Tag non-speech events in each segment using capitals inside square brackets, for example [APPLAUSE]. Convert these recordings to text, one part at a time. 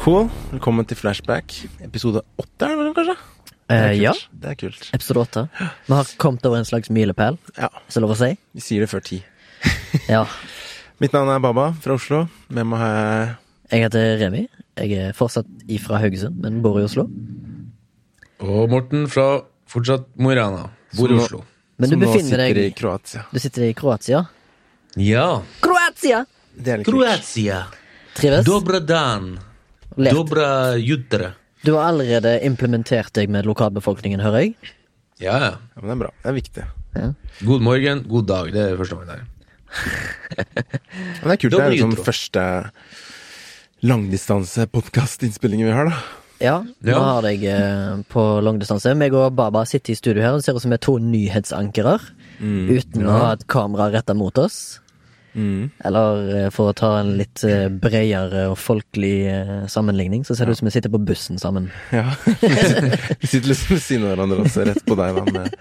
Cool. Velkommen til Flashback. Episode åtte, er det vel kanskje? Det Eh, er ja, Det er kult. episode åtte. Vi har kommet over en slags milepæl, Ja, hvis det er lov å si. vi sier det før ti. Ja. [LAUGHS] Mitt navn er Baba fra Oslo. Med meg har jeg Jeg heter Remi. Jeg er fortsatt ifra Haugesund, men bor i Oslo. Og Morten fra fortsatt Mo i Rana. Bor i Oslo. Men du som nå befinner deg i Kroatia. Du sitter i Kroatia. Ja. Kroatia! Det er litt. Kroatia. Trives? Dobra Levt. Dobra jutre. Du har allerede implementert deg med lokalbefolkningen, hører jeg. Ja, ja. Ja, men det er bra. Det er viktig. Ja. God morgen, god dag. Det er første gang der. Men det er kult. Det er liksom første langdistanse-podkastinnspillingen vi har, da. Ja, nå Ja. har jeg eh, på langdistanse. Meg og Baba sitter i studio her og ser ut som vi er to nyhetsankere. Uten å ha et kamera retta mot oss. Mm. Eller eh, for å ta en litt eh, bredere og folkelig eh, sammenligning, så ser det ut som vi sitter på bussen sammen. [LAUGHS] Ja. vi sitter liksom ved siden av hverandre og ser rett på deg da, med,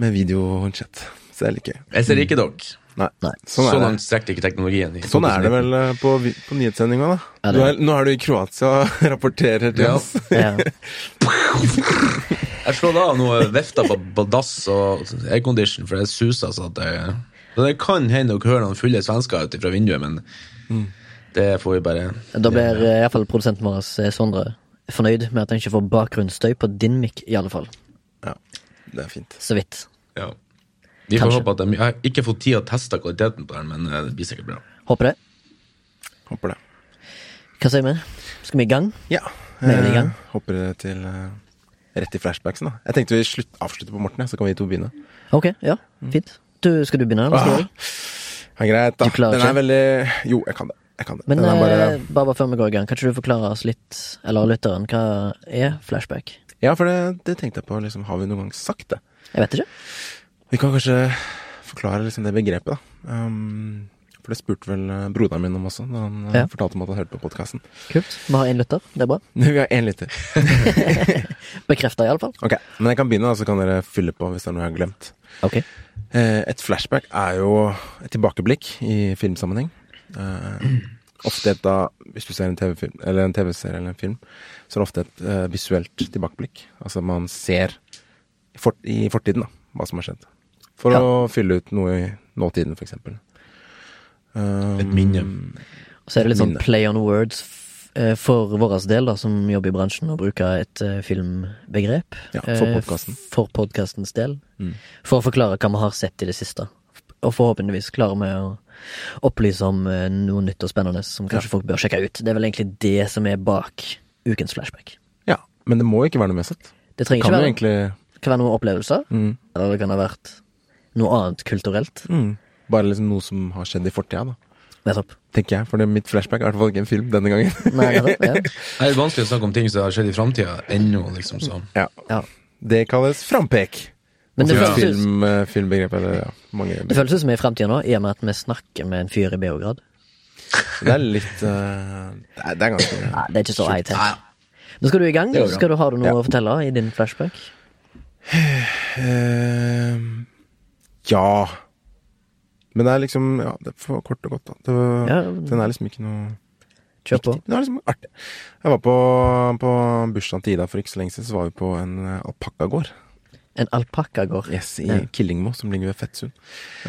med videohåndkjett. Så det er litt gøy. Jeg ser ikke dere. Nei. Nei. Sånn Så er langt strekker ikke teknologien. i Sånn er det vel på, på nyhetssendinga, da. Ja, Du er, nå er du i Kroatia og [LAUGHS] rapporterer til oss. Ja. Jeg slår av noe vifter på, på dass og aircondition, for det suser så at det så Det kan hende dere hører noen fulle svensker ute fra vinduet, men det får vi bare Da blir ja. i hvert fall produsenten vår, eh, Sondre, fornøyd med at han ikke får bakgrunnsstøy på din mic, i alle fall. Ja, det er fint. Så vidt. Ja. Vi får Kanskje. håpe at de, Jeg har ikke fått tid å teste kvaliteten på den, men eh, det blir sikkert bra. Håper det. Håper det. Hva sier vi? Skal vi i gang? Ja. I gang. Eh, Hopper det til eh, rett i flashbacksen, da. Jeg tenkte vi slutt, avslutter på Morten, ja, så kan vi to begynne. Ok, ja, fint. Du, skal du begynne? Eller jeg? Ja, greit, da. Den ikke? er veldig Jo, jeg kan det. Jeg kan det. Men bare eh, bare før vi går i gang, kan ikke du forklare oss litt, eller lytteren, hva er flashback? Ja, for det, det tenkte jeg på. Liksom, har vi noen gang sagt det? Jeg vet ikke. Vi kan kanskje forklare liksom det begrepet, da. Um, for det spurte vel eh, broderen min om også, da han eh, Ja. fortalte om at han hørte på podkasten. Kult. Vi har én lytter. Det er bra. [LAUGHS] Vi har én lytter. [LAUGHS] Bekrefta, iallfall. Ok, men jeg kan begynne, da, så kan dere fylle på hvis det er noe jeg har glemt. Ok. Eh, et flashback er jo et tilbakeblikk i filmsammenheng. Ofte et da, hvis du ser en TV-film, eller en TV-serie eller en film, så er det ofte et visuelt tilbakeblikk. Altså man ser i, i fortiden da, hva som har skjedd. For Ja. å fylle ut noe i nåtiden, for eksempel. Um, Et minne. Og så er det litt sånn play on words eh, for vår del, da, som jobber i bransjen, å bruke et eh, filmbegrep. Ja, for eh, podcasten. For podkastens del. Mm. For å forklare hva vi har sett i det siste. Og forhåpentligvis klarer vi å opplyse om noe nytt og spennende som kanskje folk bør sjekke ut. Det er vel egentlig det som er bak ukens flashback. Ja, men det må ikke være noe med sett. Det trenger kan ikke være, egentlig kan være noen opplevelser, mm, eller det kan ha vært noe annet kulturelt. mm, Bare liksom noe som har skjedd i fortida, da. Nettopp. Tenker jeg, for det, mitt flashback er i hvert fall ikke en film denne gangen. Nei, nettopp. Ja. [LAUGHS] Det er vanskelig å snakke om ting som har skjedd i framtida ennå, liksom. Så. ja. Ja. Det kalles frampek. Men det føles, film, eh, filmbegrep, eller ja, mange det føles ut som vi er i framtida nå, i og med at vi snakker med en fyr i Beograd. Det er litt uh, det, er, det er ganske Nei, det er ikke så high tech. Nå skal du i gang. Skal du, har du noe Ja. å fortelle i din flashback? Uh, [SIGHS] Ja. Men det er liksom Ja, det er for kort og godt, da. Det, Ja, Den er liksom ikke noe kjør på. Det er liksom artig. Jeg var på, på bursdagen til Ida for ikke så lenge siden, så var vi på en uh, alpakkagård. En alpakkagård. Yes, i Ja. Killingmo, som ligger ved Fettsund.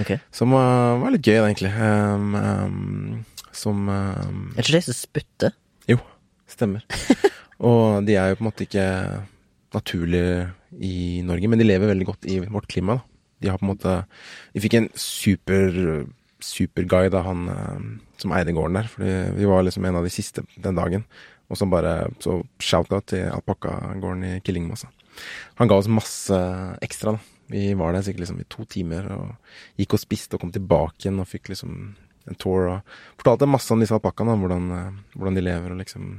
Okay. Som var, var litt gøy, da, egentlig. Um, um, som um, Er ikke de som spytter? Jo, stemmer. [LAUGHS] og de er jo på en måte ikke naturlige i Norge, men de lever veldig godt i vårt klima. da. De har på en måte Vi fikk en super superguide av han eh, som eide gården der, fordi vi var liksom en av de siste den dagen. Og så bare Så shout-out til alpakkagården i Killingmossa. Han ga oss masse ekstra, da. Vi var der sikkert liksom i to timer og gikk og spiste og kom tilbake igjen og fikk liksom en tour og fortalte masse om disse alpakkaene, da, hvordan, eh, hvordan de lever og liksom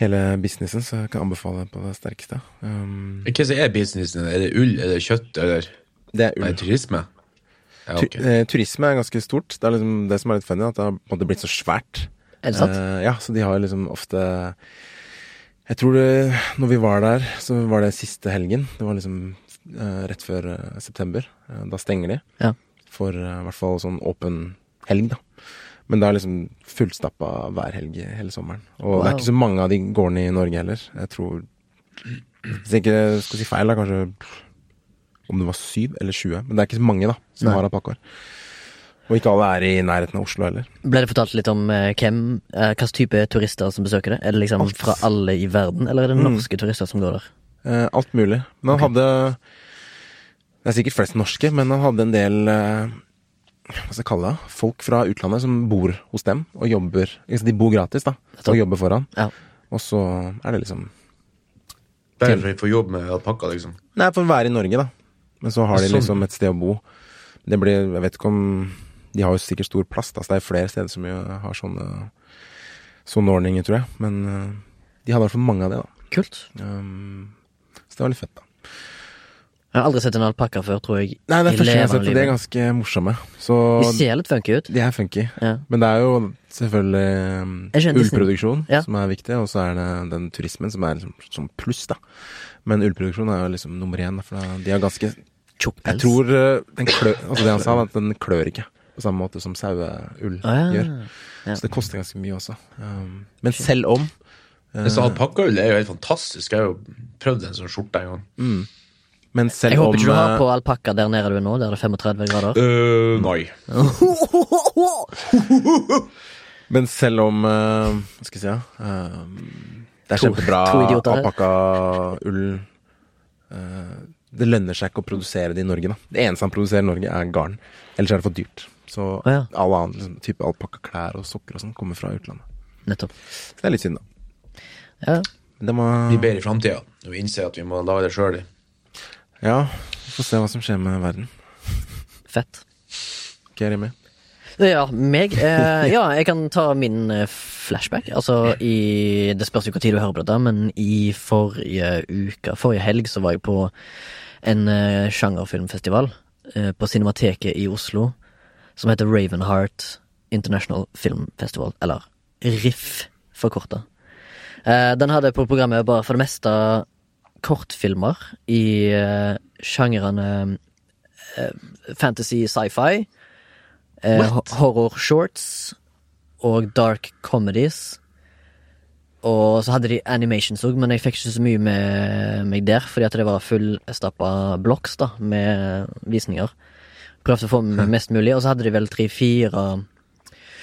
hele businessen, så jeg kan anbefale det på det sterkeste. Um, Hva er businessen? Er det ull, er det kjøtt, eller det er nei, turisme? Ja, Tu ok. eh, turisme er ganske stort. Det er liksom det som er litt funny, at det har på en måte blitt så svært. Er det sant? Eh, ja, så de har liksom ofte Jeg tror det Når vi var der, så var det siste helgen. Det var liksom eh, rett før eh, september. Eh, da stenger de. Ja. For eh, i hvert fall sånn åpen helg, da. Men det er liksom fullstappa hver helg hele sommeren. Og det er ikke så mange av de gårdene i Norge heller. Jeg tror Hvis jeg ikke skal si feil, da kanskje om det var syv eller 20. Men det er ikke så mange da som Nei. har alpakkaer. Og ikke alle er i nærheten av Oslo heller. Ble det fortalt litt om eh, hvem, eh, hvilken type turister som besøker det? Er det liksom Alt. fra alle i verden, eller er det Mm. norske turister som går der? Eh, alt mulig. Men han hadde Det er sikkert flest norske, men han hadde en del eh, Hva skal jeg kalle det? Folk fra utlandet som bor hos dem og jobber liksom, De bor gratis, da, og jobber for han. Ja. Og så er det liksom Bare for får jobb med alpakka, liksom. Nei, for å være i Norge, da. Men så har de Sånn. liksom et sted å bo. Det blir Jeg vet ikke om De har jo sikkert stor plass, da, så det er flere steder som har sånne sånne ordninger, tror jeg. Men eh, de hadde i hvert fall mange av det, da. Kult. Um, så det var litt fett, da. Jeg har aldri sett en alpakka før, tror jeg. Nei, det er første gang jeg har sett det. De er ganske morsomme. Så De ser litt funky ut. de er funky. Ja. Men det er jo selvfølgelig um, ullproduksjon Ja. som er viktig, og så er det den turismen som er liksom, som pluss, da. Men ullproduksjon er jo liksom nummer én, for de har ganske Tjukk Jeg tror uh, den klør Altså det han sa, var at den klør ikke på samme måte som saueull Ah, ja. gjør. Ja. Så det koster ganske mye også. Um, men selv om uh, så alpakkaull er jo helt fantastisk. Jeg har jo prøvd en sånn skjorte en gang. mm, Men selv Jeg håper om ikke du har uh, på alpakka der nede du er nå, der det er 35 grader. Uh, nei. [LAUGHS] Men selv om uh, Hva skal jeg si ja, um, Det er To- kjempebra alpakkaull uh, Det lønner seg ikke å produsere det i Norge, da. Det eneste han produserer i Norge, er garn. Ellers er det for dyrt. Så oh, ja. all annen liksom, type alpakkaklær og sokker og sånn kommer fra utlandet. Nettopp. Så det er litt synd, da. Ja. Det må Vi ber i framtida og innser at vi må lage det sjøl. Ja, vi får se hva som skjer med verden. Fett. Ok, Remi? Ja, meg? Eh, ja, jeg kan ta min eh, flashback. Altså i Det spørs jo hva tid du hører på dette, men i forrige uke, forrige helg, så var jeg på en eh, sjangerfilmfestival eh, på Cinemateket i Oslo som heter Ravenheart International Film Festival, eller RIF forkorta. Eh, den hadde på programmet bare for det meste kortfilmer i sjangrene fantasy sci-fi, horror shorts og dark comedies. Og så hadde de animations òg, men jeg fikk ikke så mye med meg der, fordi at det var fullstappa blocks da, med visninger. Prøvde å få med mest mulig, og så hadde de vel tre-fire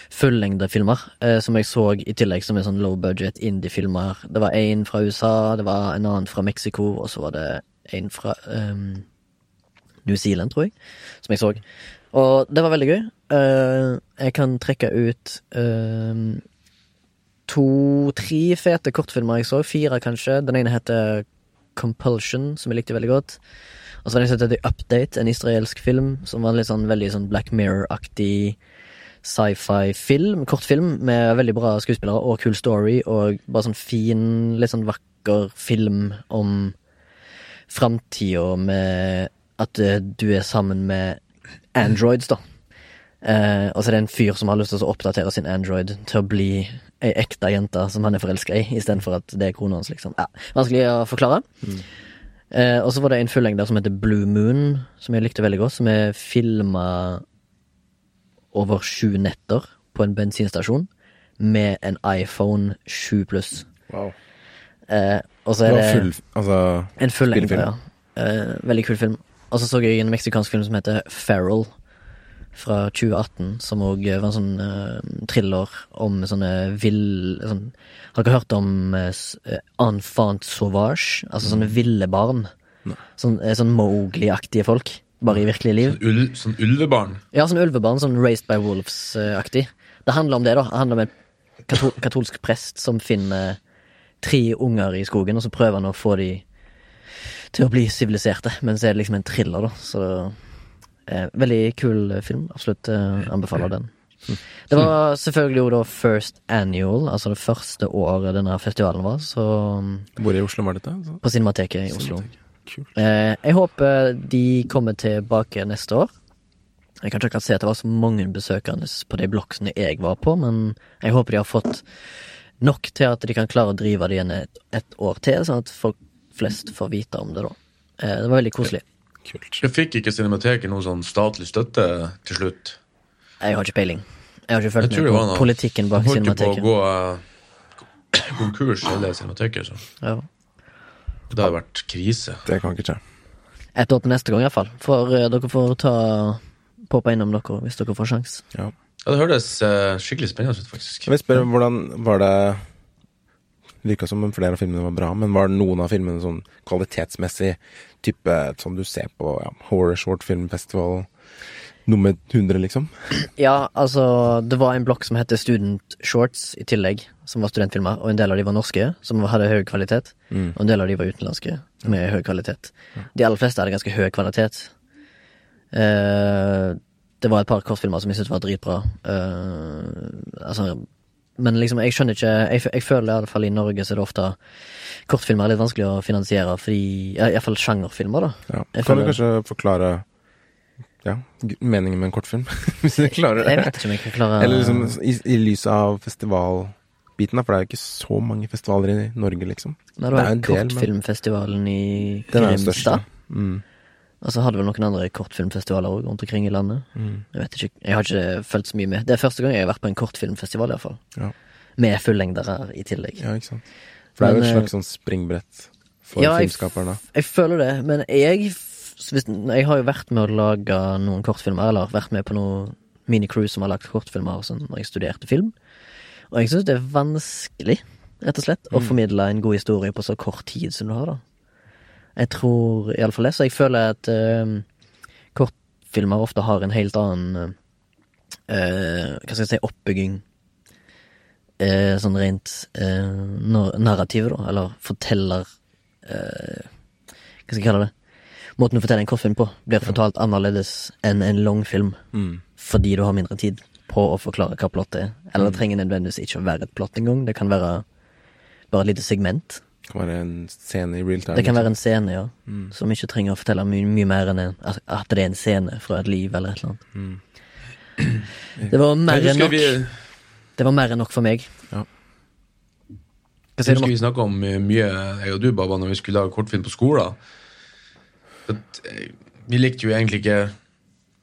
fullengdefilmer, eh, som jeg så i tillegg som er sånn low budget indie-filmer. Det var én fra USA, det var en annen fra Mexico, og så var det en fra um, New Zealand, tror jeg, som jeg så. Og det var veldig gøy. Uh, jeg kan trekke ut ehm, to-tre fete kortfilmer jeg så. Fire, kanskje. Den ene heter Compulsion, som jeg likte veldig godt. Og så en som heter The Update, en israelsk film, som var en litt sånn veldig sånn Black Mirror-aktig sci-fi-film, kortfilm, med veldig bra skuespillere og cool story, og bare sånn fin, litt sånn vakker film om framtida med at eh, du er sammen med androids, da. Eh, og så er det en fyr som har lyst til å oppdatere sin android til å bli ei ekte jente som han er forelska i, istedenfor at det er kona hans, liksom. Ja, vanskelig å forklare. Eh, og så var det en fullengder som heter Blue Moon, som jeg likte veldig godt, som er filma over sju netter på en bensinstasjon med en iPhone 7 pluss. Wow. Eh, og så er det full Altså en fullengder ja. Eh, veldig kul film. Og så så jeg en meksikansk film som heter Feral fra 2018, som òg var en sånn uh, thriller om sånne vill sånn, Har dere hørt om uh, enfant sauvage? Altså sånne ville barn. Sånn, eh, sånn Mowgli-aktige folk. Bare i virkelige liv. Sånn, ul, sånn ulvebarn. Ja, sånn ulvebarn, sånn Raised by Wolves-aktig. Det handler om det, da. Det handler om en katol katolsk prest som finner tre unger i skogen, og så prøver han å få de til å bli siviliserte. Men så er det liksom en thriller, da. Så eh, veldig kul film. Absolutt eh, anbefaler den. Det var selvfølgelig jo da first annual, altså det første året denne festivalen var, så Hvor i Oslo var dette? Så? på Cinemateket i Oslo. Kult. Eh, jeg håper de kommer tilbake neste år. Jeg kan ikke akkurat se at det var så mange besøkende på de blokkene jeg var på, men jeg håper de har fått nok til at de kan klare å drive det igjen et, et år til, sånn at folk flest får vite om det da. Eh, det var veldig koselig. Kult. Jeg fikk ikke Cinemateket noe sånn statlig støtte til slutt. Jeg har ikke peiling. Jeg har ikke følt med på politikken bak Cinemateket. holdt på å gå uh, konkurs, hele Cinemateket. Så Ja. det har vært krise. Det kan ikke skje. Et år til neste gang, iallfall. For uh, dere får ta poppe innom dere hvis dere får sjans. Ja. Ja, det hørtes uh, skikkelig spennende ut, faktisk. Jeg vil spørre, hvordan var det Virka som om flere av filmene var bra, men var noen av filmene sånn kvalitetsmessig type som du ser på ja, Horror Short Film Festival nummer 100, liksom? Ja, altså, det var en blokk som heter Student Shorts i tillegg, som var studentfilmer, og en del av de var norske, som hadde høy kvalitet, Mm. og en del av de var utenlandske, med høy kvalitet. De aller fleste hadde ganske høy kvalitet. Eh, det var et par kortfilmer som jeg syntes var dritbra. Uh, altså, men liksom, jeg skjønner ikke Jeg, jeg føler i alle fall i Norge så er det ofte kortfilmer er litt vanskelig å finansiere, fordi Iallfall sjangerfilmer, da. Ja. Kan Kan du kanskje forklare ja, meningen med en kortfilm? [LAUGHS] Hvis du klarer det. Jeg vet ikke om jeg kan klare Eller liksom i, i lys av festivalbiten, da, for det er jo ikke så mange festivaler i Norge, liksom. Nei, det var en del, men- Kortfilmfestivalen i. Grimstad. Mm. Og så hadde vel noen andre kortfilmfestivaler også rundt omkring i landet. Mm. Jeg vet ikke, jeg har ikke fulgt så mye med. Det er første gang jeg har vært på en kortfilmfestival, i hvert fall. Ja. Med fullengdere i tillegg. ja, ikke sant. For det er jo et eh, slags sånn springbrett for Ja, jeg- filmskaperne. Jeg føler det, men jeg Jeg har jo vært med å lage noen kortfilmer, eller vært med på noen minicrew som har lagd kortfilmer sånn, når jeg studerte film. Og jeg syns det er vanskelig, rett og slett, å formidle en god historie på så kort tid som du har, da. Jeg tror iallfall det, så jeg føler at uh, kortfilmer ofte har en helt annen uh, Hva skal jeg si oppbygging. uh, sånn rent narrativet, da, eller forteller Hva skal jeg kalle det? Måten du forteller en kortfilm på, blir fortalt annerledes enn en langfilm. Mm. Fordi du har mindre tid på å forklare hva plottet er. Eller det trenger nødvendigvis ikke å være et plott engang. Det kan være bare et lite segment. Det kan være en scene i real time. Det kan liksom. være en scene, ja. Som ikke trenger å fortelle mye, mye mer enn en, at det er en scene fra et liv eller et eller annet. Det var mer enn nok. vi, Det var mer enn nok for meg. Ja. Jeg husker vi snakka om eh, mye, jeg og du, Baba, når vi skulle lage kortfilm på skolen. At, eh, vi likte jo egentlig ikke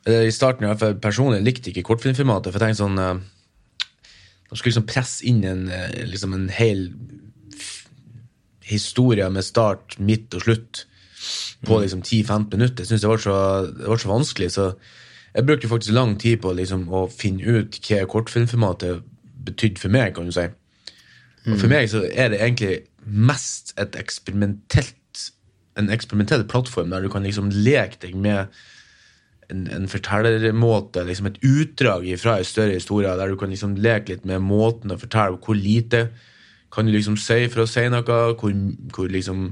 eller I starten i hvert fall personlig likte ikke kortfilmformatet. For jeg tenkte sånn Man skulle liksom presse inn en, eh, liksom en hel historie med start, midt og slutt på liksom 10-15 minutter. Jeg synes det var, så, det var så vanskelig. Så jeg brukte faktisk lang tid på liksom å finne ut hva kortfilmformatet betydde for meg, kan du si. Og for meg så er det egentlig mest et eksperimentelt en eksperimentell plattform der du kan liksom leke deg med en, en fortellermåte, liksom et utdrag fra en større historie, der du kan liksom leke litt med måten å fortelle hvor lite kan du liksom si for å si noe, hvor, hvor liksom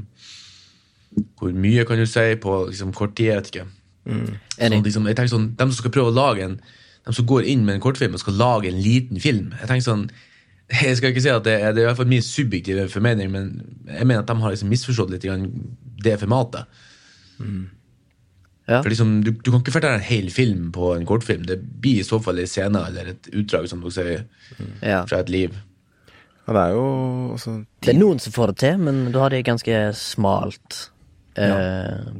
hvor mye kan du si på liksom kort tid, jeg vet ikke. Mm. Sånn, liksom, jeg tenker sånn, De som skal prøve å lage en De som går inn med en kortfilm og skal lage en liten film Jeg tenker sånn Jeg skal ikke si at det det er i hvert fall min subjektive formening, men jeg mener at de har liksom misforstått litt det formatet. Ja. For liksom, du, du kan ikke fortelle en hel film på en kortfilm. Det blir i så fall en scene eller et utdrag som dere sier, mm. fra et liv. Ja, det er jo altså Det er noen som får det til, men da har de ganske smalt eh,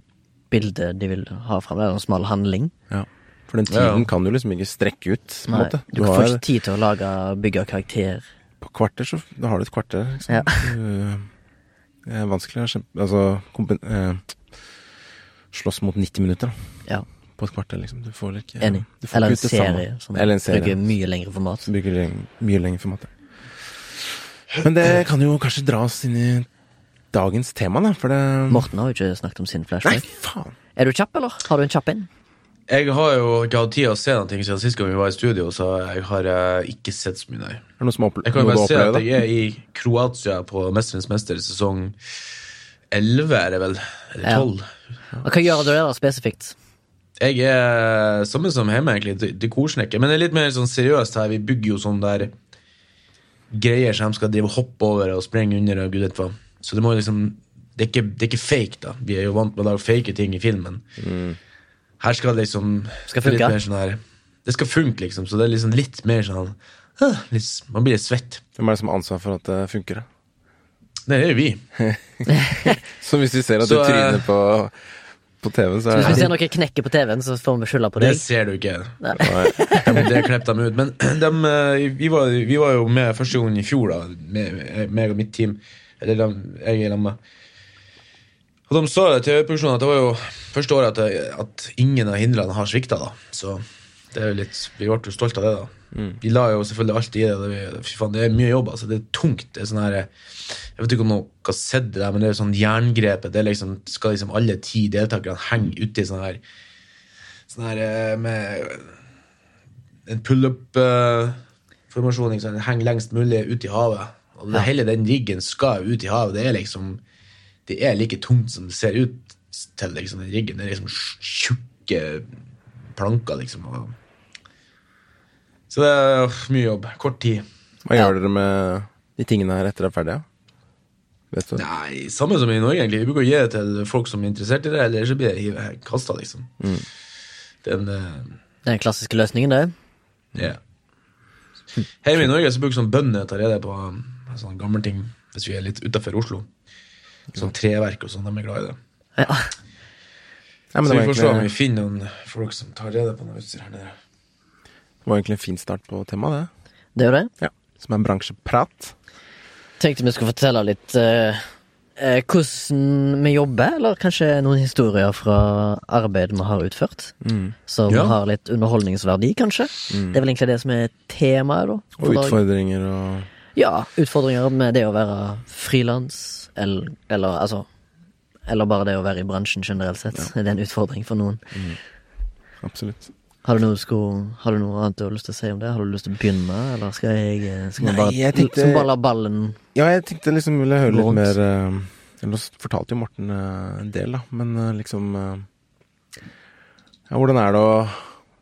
bilde de vil ha fram. Det er en smal handling. Ja. For den Ja, ja. tiden kan du liksom ikke strekke ut, på Nei, måte. du får har, ikke tid til å lage, bygge karakter. På kvarter, så da har du et kvarter. Liksom. Ja. Det er vanskelig å kjempe Altså kompen, eh, slåss mot 90 minutter da, Ja, på et kvarter, liksom. Du får ikke enig. du får Eller en serie som Eller en serie. bruker mye lengre format. Bruker mye lengre format. ja. Men det kan jo kanskje dra oss inn i dagens tema, da, for det Morten har jo ikke snakket om sin Nei, faen! Er du kjapp, eller? Har du en kjapp inn? Jeg har jo ikke hatt tid å se noe siden sist gang vi var i studio, så jeg har eh, ikke sett så mye, nei. Er det noe som opple Jeg kan jo bare se at jeg er i Kroatia på Mesterens mester sesong 11, er det vel? Eller Ja. 12. Og Hva gjør du der spesifikt? Jeg er samme som hjemme, egentlig. Det, det koser ikke. Men det er litt mer sånn seriøst her. Vi bygger jo sånn der greier som de skal drive hoppe over og sprenge under og gud vet hva. Så det liksom det er, ikke, det er ikke fake, da. Vi er jo vant med å fake ting i filmen. Her skal det liksom Skal er litt mer Sånn her, det skal funke, liksom. Så det er liksom litt mer sånn ah, litt, Man blir litt svett. Hvem er det som har ansvar for at det funker? da? Det er jo vi. [LAUGHS] Så hvis vi ser at Så, du tryner eh, på, på TV, så hvis vi ser det noe knekke på TV-en, så får vi skylda på Det deg. ser du ikke. Nei. Nei. Det klippet de ut. Men [CLEARS THROAT] dem, eh, vi, var, vi var jo med første gang i fjor, da, med meg og mitt team. Eller de, jeg er sammen med. Og de sa det til TV-produksjonen at det var jo første året at, at ingen av hindrene har svikta. da. Så det er jo litt, vi ble jo stolt av det. da. Vi la jo selvfølgelig alt i det. det. Faen, det er mye jobb. altså. Det er tungt. det er sånn her, Jeg vet ikke om noen har sett det, der, men det er sånn jerngrepet. det er liksom, Skal liksom alle ti deltakerne henge uti sånn her Sånn her eh, med en pullup-formasjon. Liksom, Henge lengst mulig ut i havet. Og det, Hele den riggen skal ut i havet. Det er liksom Det er like tungt som det ser ut til. liksom, den riggen. Det er liksom tjukke planker, liksom. Og... Så det er uh, mye jobb. Kort tid. Hva gjør dere med de tingene her etter dere er ferdige? Vet du? Nei, samme som i Norge, egentlig. Vi bruker å gi det til folk som er interessert i det, eller så blir det kasta, liksom. Det en eh, Det er den klassiske løsningen, det. Ja. Hjemme i Norge så bruker sånn bønder ta rede på um, sånne gamle ting hvis vi er litt utafor Oslo. Sånn treverk og sånn, de er glad i det. Ja. Ja, men så det vi får se om vi finner noen folk som tar rede på noe utstyr her nede. Det var egentlig en fin start på temaet, det. Det er jo det. Ja. Som en bransjeprat. Tenkte vi skulle fortelle litt eh, eh, hvordan vi jobber, eller kanskje noen historier fra arbeid vi har utført. Som Ja. har litt underholdningsverdi, kanskje. Det er vel egentlig det som er temaet, da. Og utfordringer og Ja, utfordringer med det å være frilans, eller, eller altså Eller bare det å være i bransjen generelt sett. [LAUGHS] Det er en utfordring for noen. Absolutt. Har du, noe, skulle, har du noe annet du har lyst til å si om det? Har du lyst til å begynne, eller skal jeg eh, Skal Nei, bare, jeg tenkte- skal bare la ballen Ja, jeg tenkte liksom ville høre litt mer Nå fortalte jo Morten eh, en del, da, men eh, liksom Ja, hvordan er det å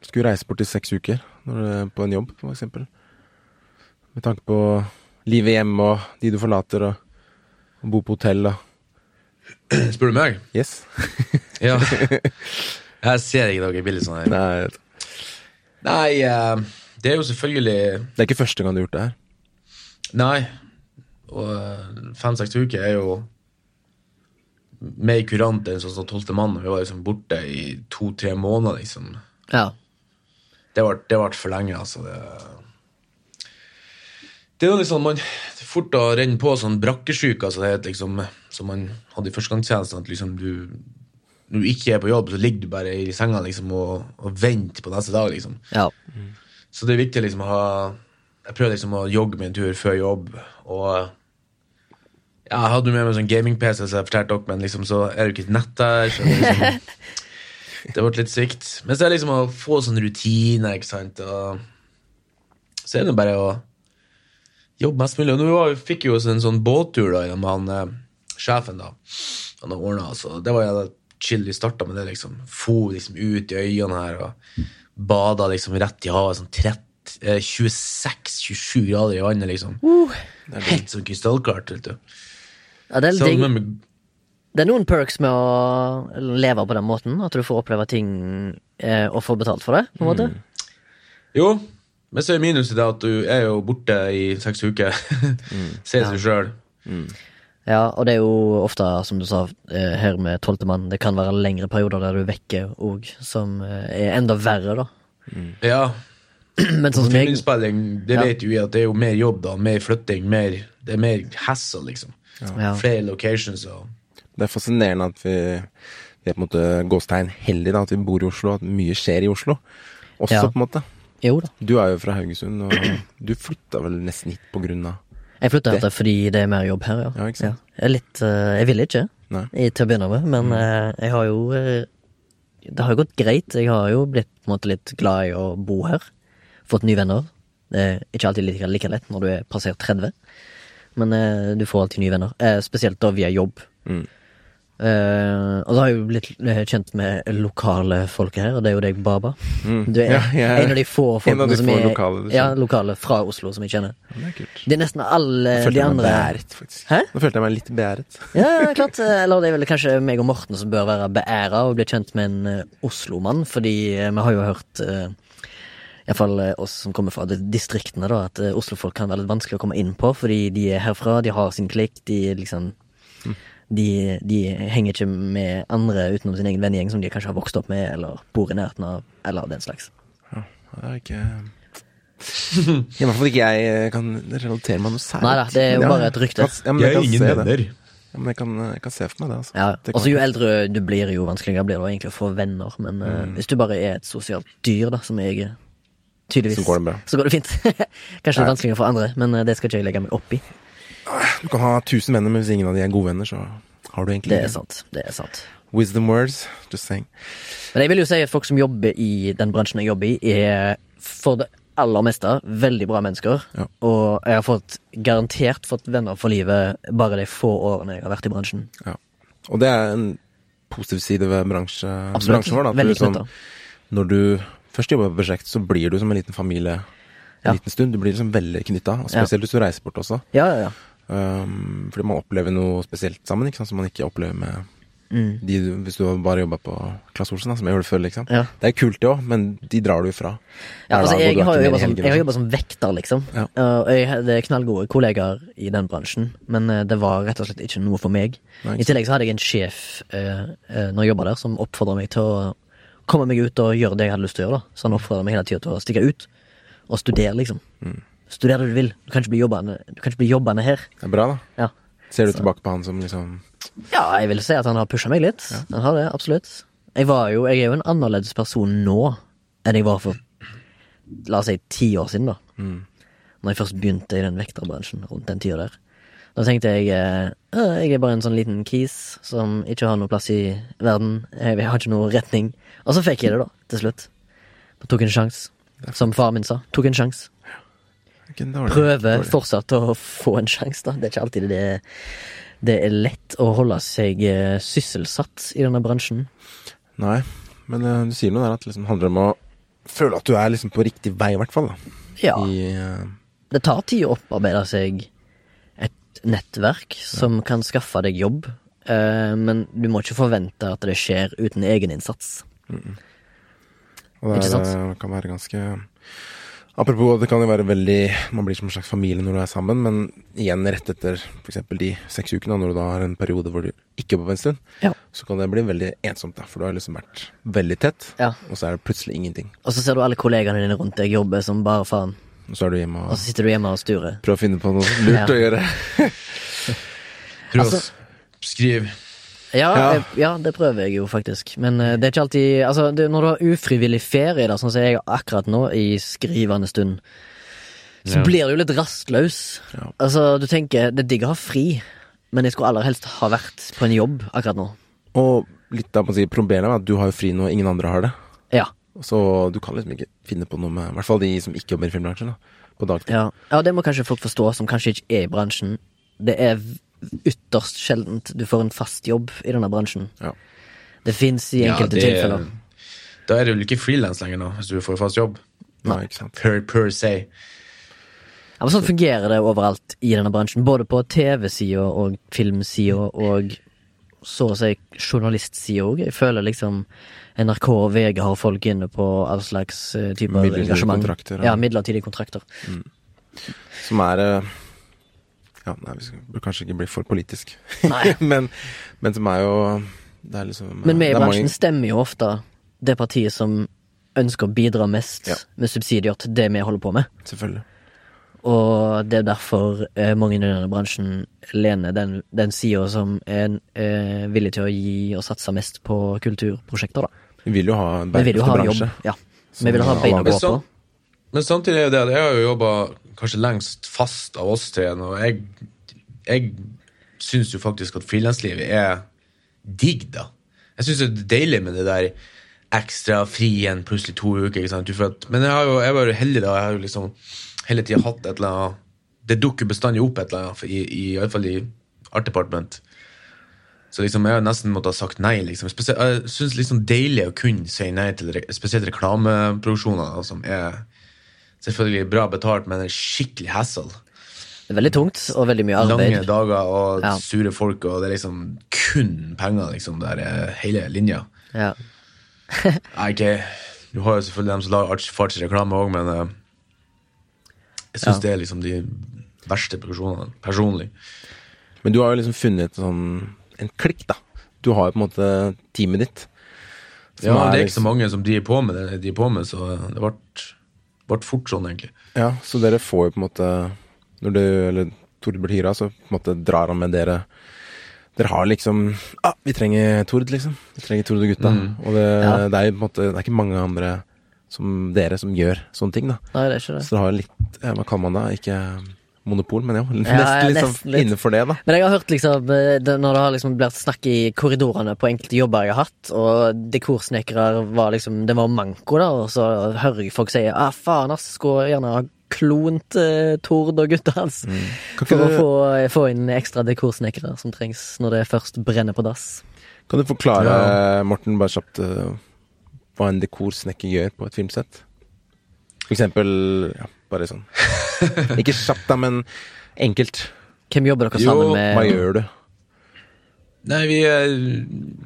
skulle reise bort i seks uker når du er på en jobb, for eksempel? Med tanke på livet hjemme og de du forlater, og, og bo på hotell og Spør du meg? Yes? Ja. [LAUGHS] Jeg ser ikke noe billig sånn her. Nei, Nei, eh, det er jo selvfølgelig det er ikke første gang du har gjort det her. Nei. Og fem-seks uker er jo mer kurant enn sånn som tolvte mann. Vi var liksom borte i to-tre måneder, liksom. Ja. Det ble, det for lenge, altså. Det, det er jo liksom man, er fort å renne på sånn brakkesjuke, altså det liksom, som man hadde i førstegangstjenesten, at liksom du når du ikke er på jobb, så ligger du bare i senga liksom, og, og venter på neste dag. liksom. ja. Så det er viktig liksom å ha Jeg prøver liksom å jogge meg en tur før jobb. Og ja, jeg hadde jo med meg sånn gaming-PC, så jeg fortalte dere, men liksom så er det jo ikke et nett der. Så det, liksom, [LAUGHS] det ble litt svikt. Men så er det liksom å få sånne rutiner, ikke sant. Og så er det bare å jobbe mest mulig. Og nå var, fikk jo en sånn båttur da, med han eh, sjefen, da. Han har ordna, så det var jævla chill. Vi starta med det, liksom. For liksom ut i øyene her og bada liksom rett i havet. Sånn 30, eh, 26-27 grader i vannet, liksom. Helt sånn krystallklart. vet du. ja det, er med med, det er noen perks med å leve på den måten. At du får oppleve ting eh, og få betalt for det. på en måte jo, men så er minuset det at du er jo borte i seks uker. Sier seg sjøl. Ja, og det er jo ofte, som du sa eh, her med tolvte mann, det kan være lengre perioder der du vekker òg, som eh, er enda verre, da. Ja. [CLEARS THROAT] Men sånn som jeg Filminnspilling, det Ja. vet jo vi at det er jo mer jobb, da. Mer flytting. Mer, det er mer hassle, liksom. ja. Flere locations og Det er fascinerende at vi, vi er på en måte gåstegn heldige, da, at vi bor i Oslo, at mye skjer i Oslo. Også, Ja. på en måte. Jo da. Du er jo fra Haugesund, og du flytta vel nesten hit på grunn av Jeg flytta hit fordi det er mer jobb her, ja. Ja, ikke sant? Jeg, er litt, eh, jeg ville ikke, i, til å begynne med, men eh, jeg har jo eh, Det har jo gått greit. Jeg har jo blitt på en måte litt glad i å bo her. Fått nye venner. Det er ikke alltid like, like lett når du er passert 30, men du får alltid nye venner. Spesielt da via jobb. Mm. Eh, og så har jeg jo blitt eh, kjent med lokale folk her, og det er jo deg, Baba. Mm. Du er Ja, ja. en av de få folkene de som få er lokale du ja, lokale fra Oslo som jeg kjenner. Det er. Det er nesten alle de andre beæret? Nå følte jeg meg litt beæret. Ja, klart. eh, Eller det er vel kanskje meg og Morten som bør være beæra og bli kjent med en eh, Oslo-mann, fordi vi har jo hørt uh, Iallfall oss som kommer fra distriktene, da, at Oslo-folk kan være litt vanskelig å komme inn på, fordi de er herfra, de har sin klikk, de liksom De, de henger ikke med andre utenom sin egen vennegjeng som de kanskje har vokst opp med, eller bor i nærheten av, eller den slags. Det er ikke [LAUGHS] I hvert fall ikke jeg eh, kan relatere meg noe særlig. Neida, det er jo bare et rykte. Ja, jeg, er ingen venner. Ja, men jeg kan, jeg kan se for meg det, altså. Ja, Det og Jo eldre du blir, jo vanskeligere blir det egentlig å få venner. Men eh, Mm. hvis du bare er et sosialt dyr, da, som jeg er, tydeligvis, Så går det bra. så går det fint. [LAUGHS] Kanskje litt vanskeligere for andre, men eh, det skal ikke jeg legge meg opp i. Du kan ha tusen venner, men hvis ingen av de er gode venner, så har du egentlig Det er sant. det er sant Wisdom words, just saying. Men jeg vil jo si at folk som jobber i den bransjen jeg jobber i, er for det aller meste veldig bra mennesker. Ja. Og jeg har fått garantert fått venner for livet bare de få årene jeg har vært i bransjen. Ja. Og det er en positiv side ved bransje, bransjen vår. Da, sånn, når du først jobber på prosjekt, så blir du som en liten familie en Ja. liten stund. Du blir liksom veldig knytta, spesielt hvis du reiser bort også. Ja, ja, ja. Um, fordi man opplever noe spesielt sammen, ikke sant, som man ikke opplever med Mm. de du, hvis du bare jobba på Klass Olsen, da, som jeg gjorde før. Liksom. Ja. Det er kult, det òg, men de drar du ifra. Ja, altså, jeg, jeg, har jo jobba som, vekter, liksom. Ja. Og jeg hadde knallgode kollegaer i den bransjen, men uh, det var rett og slett ikke noe for meg. Nei, I tillegg så hadde jeg en sjef uh, uh, når jeg jobba der, som oppfordra meg til å komme meg ut og gjøre det jeg hadde lyst til å gjøre. da Så han oppfordra meg hele tida til å stikke ut og studere, liksom. Mm. Studer det du vil. Du kan ikke bli jobbende, ikke bli jobbende her. Det er bra, da. Ja. Ser du Så- tilbake på han som liksom Ja, jeg vil si at han har pusha meg litt. Han har det, absolutt. Jeg, var jo, jeg er jo en annerledes person nå enn jeg var for la oss si ti år siden, da. mm, Når jeg først begynte i den vekterbransjen rundt den tida der. Da tenkte jeg eh, «Øh, jeg er bare en sånn liten kis som ikke har noe plass i verden. Jeg, jeg har ikke noe retning. Og så fikk jeg det, da, til slutt. Da tok jeg en sjanse. Som far min sa. Tok en sjanse. Ikke en dårlig- Prøver dårlig. fortsatt å få en sjanse, da. Det er ikke alltid det det er lett å holde seg eh, sysselsatt i denne bransjen. Nei, men uh, du sier noe der at det liksom handler om å føle at du er liksom på riktig vei, i hvert fall. da. Ja. I, uh... Det tar tid å opparbeide seg et nettverk som kan skaffe deg jobb, uh, men du må ikke forvente at det skjer uten egeninnsats. og det Ikke er, sant? Det kan være ganske Apropos, det kan jo være veldig Man blir som en slags familie når du er sammen, men igjen rett etter f.eks. de seks ukene, når du da har en periode hvor du ikke jobber på en stund, Ja. så kan det bli veldig ensomt, da, for du har liksom vært veldig tett, Ja. og så er det plutselig ingenting. Og så ser du alle kollegaene dine rundt deg jobbe som bare faen, Og så er du hjemme og og så sitter du hjemme og sturer. prøver å finne på noe lurt Ja. å gjøre. [LAUGHS] Prøv Altså- å s- skrive. Ja, Ja. Jeg, ja, det prøver jeg jo faktisk, men uh, det er ikke alltid Altså, det, når du har ufrivillig ferie, da, sånn som jeg akkurat nå, i skrivende stund, så Ja. blir det jo litt rastløs. Ja. Altså, du tenker, det er digg å ha fri, men jeg skulle aller helst ha vært på en jobb akkurat nå. Og litt av si, problemet er at du har jo fri når ingen andre har det. Ja. Så du kan liksom ikke finne på noe med I hvert fall de som ikke jobber i filmbransjen, da. På dagtid. Ja, ja, det må kanskje folk forstå, som kanskje ikke er i bransjen. Det er ytterst sjeldent du får en fast jobb i denne bransjen. Ja. Det fins i enkelte det- tilfeller. Da er det vel ikke frilans lenger, nå, hvis du får fast jobb. Nei, ikke sant. Per, per se. Ja, men sånn fungerer det overalt i denne bransjen. Både på TV-sida og filmsida og så å si journalistsida òg. Jeg føler liksom NRK og VG har folk inne på all slags eh, typer Midlertidige engasjement. kontrakter, ja. Ja, midlertidige kontrakter. Som er eh, Ja, nei, vi burde kanskje ikke bli for politisk. [LAUGHS] Nei. men, men som er jo Det er liksom Men vi i bransjen mange- stemmer jo ofte det partiet som ønsker å bidra mest Ja. med subsidier til det vi holder på med. Selvfølgelig. Og det er derfor eh, mange i denne bransjen lener den, den sida som er eh, villig til å gi og satse mest på kulturprosjekter, da. Vi vil jo ha en bærekraftig jobb. bransje. Ja. Vi vil ha bein å gå på. Men samtidig er jo det at jeg har jo jobba kanskje lengst fast av oss tre, og jeg, jeg syns jo faktisk at frilanslivet er digg, da. Jeg syns det er deilig med det der ekstra fri igjen plutselig to uker. ikke sant? At, men jeg, har jo, jeg var jo heldig, da. Jeg har jo liksom hele tida hatt et eller annet Det dukker bestandig opp et eller annet, i, i, i, i Art Department. Så liksom, jeg har nesten måttet ha sagt nei. liksom. Spesielt, jeg syns liksom deilig å kunne si nei til spesielt reklameproduksjoner som er selvfølgelig bra betalt, men en skikkelig hassle. Det er veldig tungt og veldig mye arbeid. Lange dager og Ja. sure folk, og det er liksom kun penger, liksom, der er hele linja. Ja. [LAUGHS] Nei, ikke Du har jo selvfølgelig dem som lager arts- fartsreklame òg, men eh, jeg syns Ja. det er liksom de verste produksjonene, personlig. Men du har jo liksom funnet sånn en klikk, da. Du har jo på en måte teamet ditt. Ja, det er ikke liksom- så mange som driver på med det de driver på med, så det ble, ble fort sånn, egentlig. Ja, så dere får jo på en måte Når du, eller Tord blir hyra, så på en måte drar han med dere Dere har liksom ah, vi trenger Tord, liksom. Vi trenger Tord og gutta. Mm. Og det, Ja. det er jo på en måte Det er ikke mange andre som dere som gjør sånne ting, da. Nei, det er ikke det. Så dere har litt ja, Hva kaller man det? Ikke monopol, men jo. Ja, Nesten liksom nesten litt. innenfor det, da. Men jeg har hørt liksom eh, det, når det har liksom blitt snakk i korridorene på enkelte jobber jeg har hatt, og dekorsnekere var liksom Det var manko, da, og så hører jeg folk si ah, faen, ass, skulle gjerne ha klont eh, Tord og gutta hans. mm. For du... å få, få inn ekstra dekorsnekere som trengs når det først brenner på dass. kan du forklare, Morten, bare kjapt eh, hva en dekorsnekker gjør på et filmsett? For eksempel ja, bare sånn [LAUGHS] Ikke kjapt, da, men enkelt. Hvem jobber dere Jo, sammen med? Jo, Hva gjør du? Nei, vi er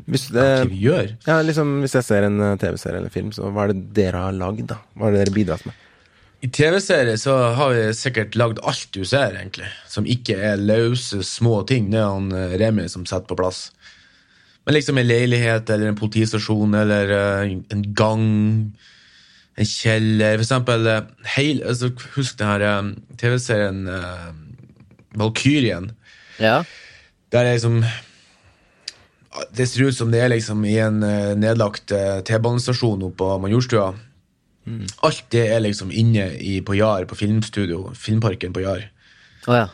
Hvis, det, Hva vi gjør? ja, liksom, hvis jeg ser en eh, TV-serie eller film, så hva er det dere har lagd, da? Hva er det dere bidratt med? I TV-serier så har vi sikkert lagd alt du ser, egentlig. Som ikke er løse, små ting. Det er han eh, Remi som setter på plass. Men liksom en leilighet eller en politistasjon eller eh, en gang, en kjeller For eksempel eh, heil, altså, Husk den her eh, TV-serien uh, Valkyrien. Ja. Der er liksom Det ser ut som det er liksom i en uh, nedlagt uh, T-banestasjon oppe på Majorstua. Alt det er liksom inne i, på Jar, på filmstudio, Filmparken på Jar. Oh, ja.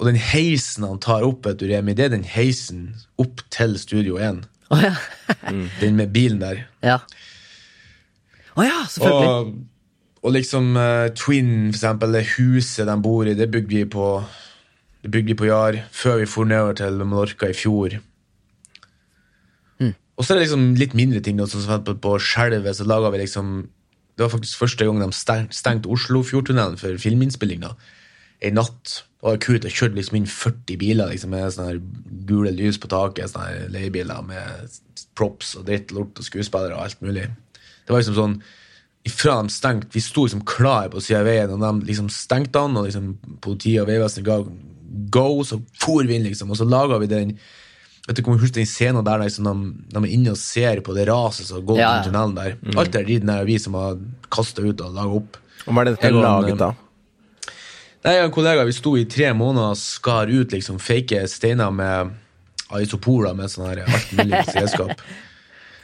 Og den heisen han tar opp, vet du, Remi, det er den heisen opp til Studio 1. Oh, ja. Den med bilen der. ja. Å ja, selvfølgelig. Og, og liksom uh, Twin, for eksempel, det huset de bor i, det bygde vi på Det bygde vi på Jar før vi for nedover til Mallorca i fjor. Og så er det liksom litt mindre ting. som på, på Skjelvet så laga vi liksom Det var faktisk første gang de steng, stengte Oslofjordtunnelen for filminnspilling. da, En natt. Det var kult. Jeg kjørte liksom inn 40 biler liksom, med sånne her gule lys på taket. sånne her leiebiler med props og dritt, lort og skuespillere og alt mulig. Det var liksom sånn ifra de stengte, Vi sto liksom klar på sida av veien, og de liksom stengte han, og liksom politiet og Vegvesenet ga go, så for vi inn, liksom, og så laga vi den Vet du, Husk den scenen der liksom, de, de er inne og ser på det raset som går Ja, ja, tunnelen der. Alt det er er vi som har kasta ut og laga opp. Og hva er det dette er laget da? Nei, jeg og en kollega vi sto i tre måneder og skar ut liksom fake steiner med isopoler med sånn her alt mulig [LAUGHS] redskap.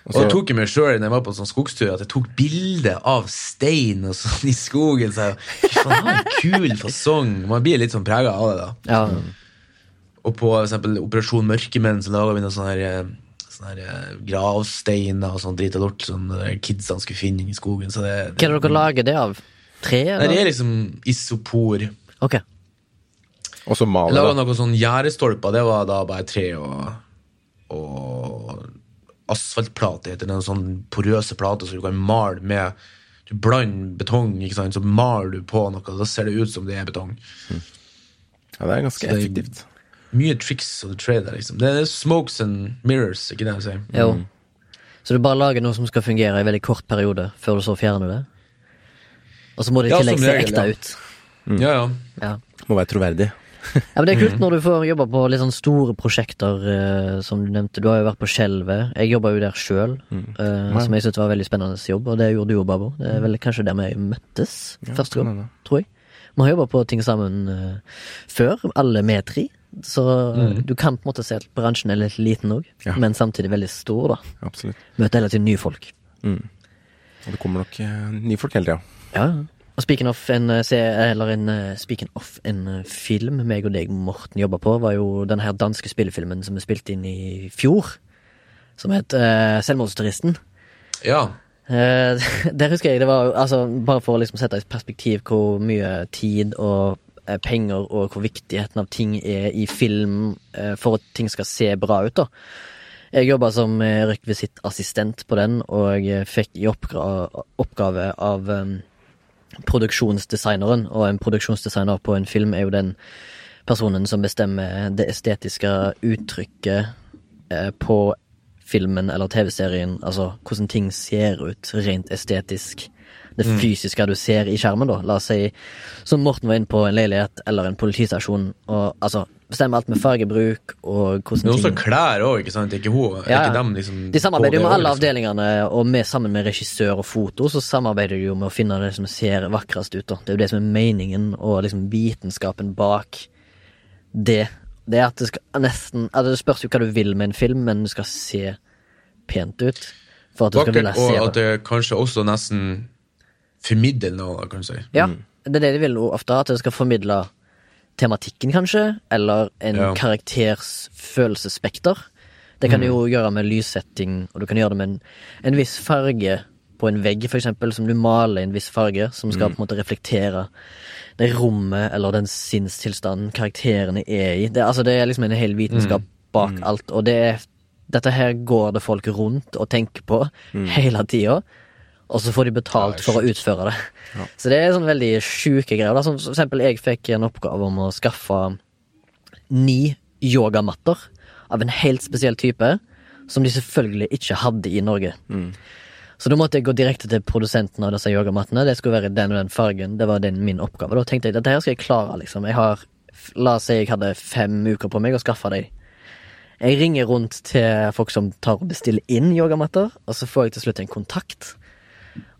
Og så- tok jeg meg sjøl når jeg var på sånn skogstur, at jeg tok bilde av stein og sånn i skogen. Så jeg, faen, en kul fasong. Man blir litt sånn prega av det. da Ja. Og på for eksempel Operasjon Mørkemenn så laga vi noen sånne, her, eh, sånne her, eh, gravsteiner og sånn drit og lort som kidsene skulle finne i skogen. Så det, Hva er det dere lager det av? Tre? Nei, det er liksom isopor. Ok. Og så maler laga noen sånn gjerdestolper. Det var da bare tre og, og asfaltplate. heter det, En sånn porøse plate som du kan male med Du blander betong, ikke sant? så maler du på noe. Da ser det ut som det er betong. Ja, det er ganske det er effektivt. Mye tricks of the trade liksom. Det er smokes and mirrors, ikke det jeg sier. Jo. Så du bare lager noe som skal fungere i veldig kort periode, før du så fjerner det? Og så må det i tillegg se ekte ja. ut. Ja, ja. Ja. Må være troverdig. Ja, men Det er kult når du får jobbe på litt sånn store prosjekter, eh, som du nevnte. Du har jo vært på Skjelvet. Jeg jobba jo der sjøl, Ja. som jeg syntes var en veldig spennende jobb, og det gjorde du jo, Babo. Det er vel kanskje der vi møttes Ja, første kan gang, hende. tror jeg. Vi har jobba på ting sammen eh, før, alle vi tre. Så eh, du kan på en måte se at bransjen er litt liten òg, Ja. men samtidig veldig stor, da. Absolutt. Møter hele tiden nye folk. Og det kommer nok eh, nye folk hele tida. Ja. Og speaking of en, eh, eller en, eh, speaking of en eh, film meg og deg, Morten, jobba på, var jo den her danske spillefilmen som vi spilte inn i fjor. Som het uh, Selvmordsturisten. ja. [LAUGHS] Uh, der husker jeg det var altså, Bare for å liksom sette i perspektiv hvor mye tid og penger og hvor viktigheten av ting er i film uh, for at ting skal se bra ut, da. Jeg jobba som rekvisittassistent på den, og jeg fikk i oppgave, oppgave av eh, produksjonsdesigneren, og en produksjonsdesigner på en film er jo den personen som bestemmer det estetiske uttrykket eh, på filmen eller TV-serien, altså hvordan ting ser ut rent estetisk. Det fysiske du ser i skjermen, da. La oss si, som Morten var inne på, en leilighet eller en politistasjon, og altså bestemme alt med fargebruk og hvordan Men også ting klær òg, ikke sant? Ikke hun, Ja, ikke dem, liksom. De samarbeider jo med alle liksom. avdelingene, og med, sammen med regissør og foto, så samarbeider de jo med å finne det som ser vakrest ut. da. Det er jo det som er meningen, og liksom vitenskapen bak det. Det er at det skal nesten altså Det spørs jo hva du vil med en film, men det skal se pent ut. For at du skal ville Vakkert, se og at det. det kanskje også nesten formidler noe, kan du si. Ja, det er det de vil ofte, at det skal formidle tematikken, kanskje, eller en Ja. karakters følelsesspekter. Det kan du jo gjøre med lyssetting, og du kan gjøre det med en, en viss farge på en vegg, for eksempel, som du maler i en viss farge, som skal på en måte reflektere det rommet eller den sinnstilstanden karakterene er i. Det, altså, det er liksom en hel vitenskap bak alt, og det er, dette her går det folk rundt og tenker på hele tida. Og så får de betalt Ja, for å utføre det. [LAUGHS] Så det er sånne veldig sjuke greier. Da. Som for eksempel, jeg fikk en oppgave om å skaffe ni yogamatter av en helt spesiell type, som de selvfølgelig ikke hadde i Norge. Så da måtte jeg gå direkte til produsenten av disse yogamattene. Det skulle være den og den fargen. Det var den min oppgave. Da tenkte jeg dette her skal jeg klare, liksom. Jeg har, la oss si jeg hadde fem uker på meg å skaffe dem. Jeg ringer rundt til folk som tar og bestiller inn yogamatter, og så får jeg til slutt en kontakt.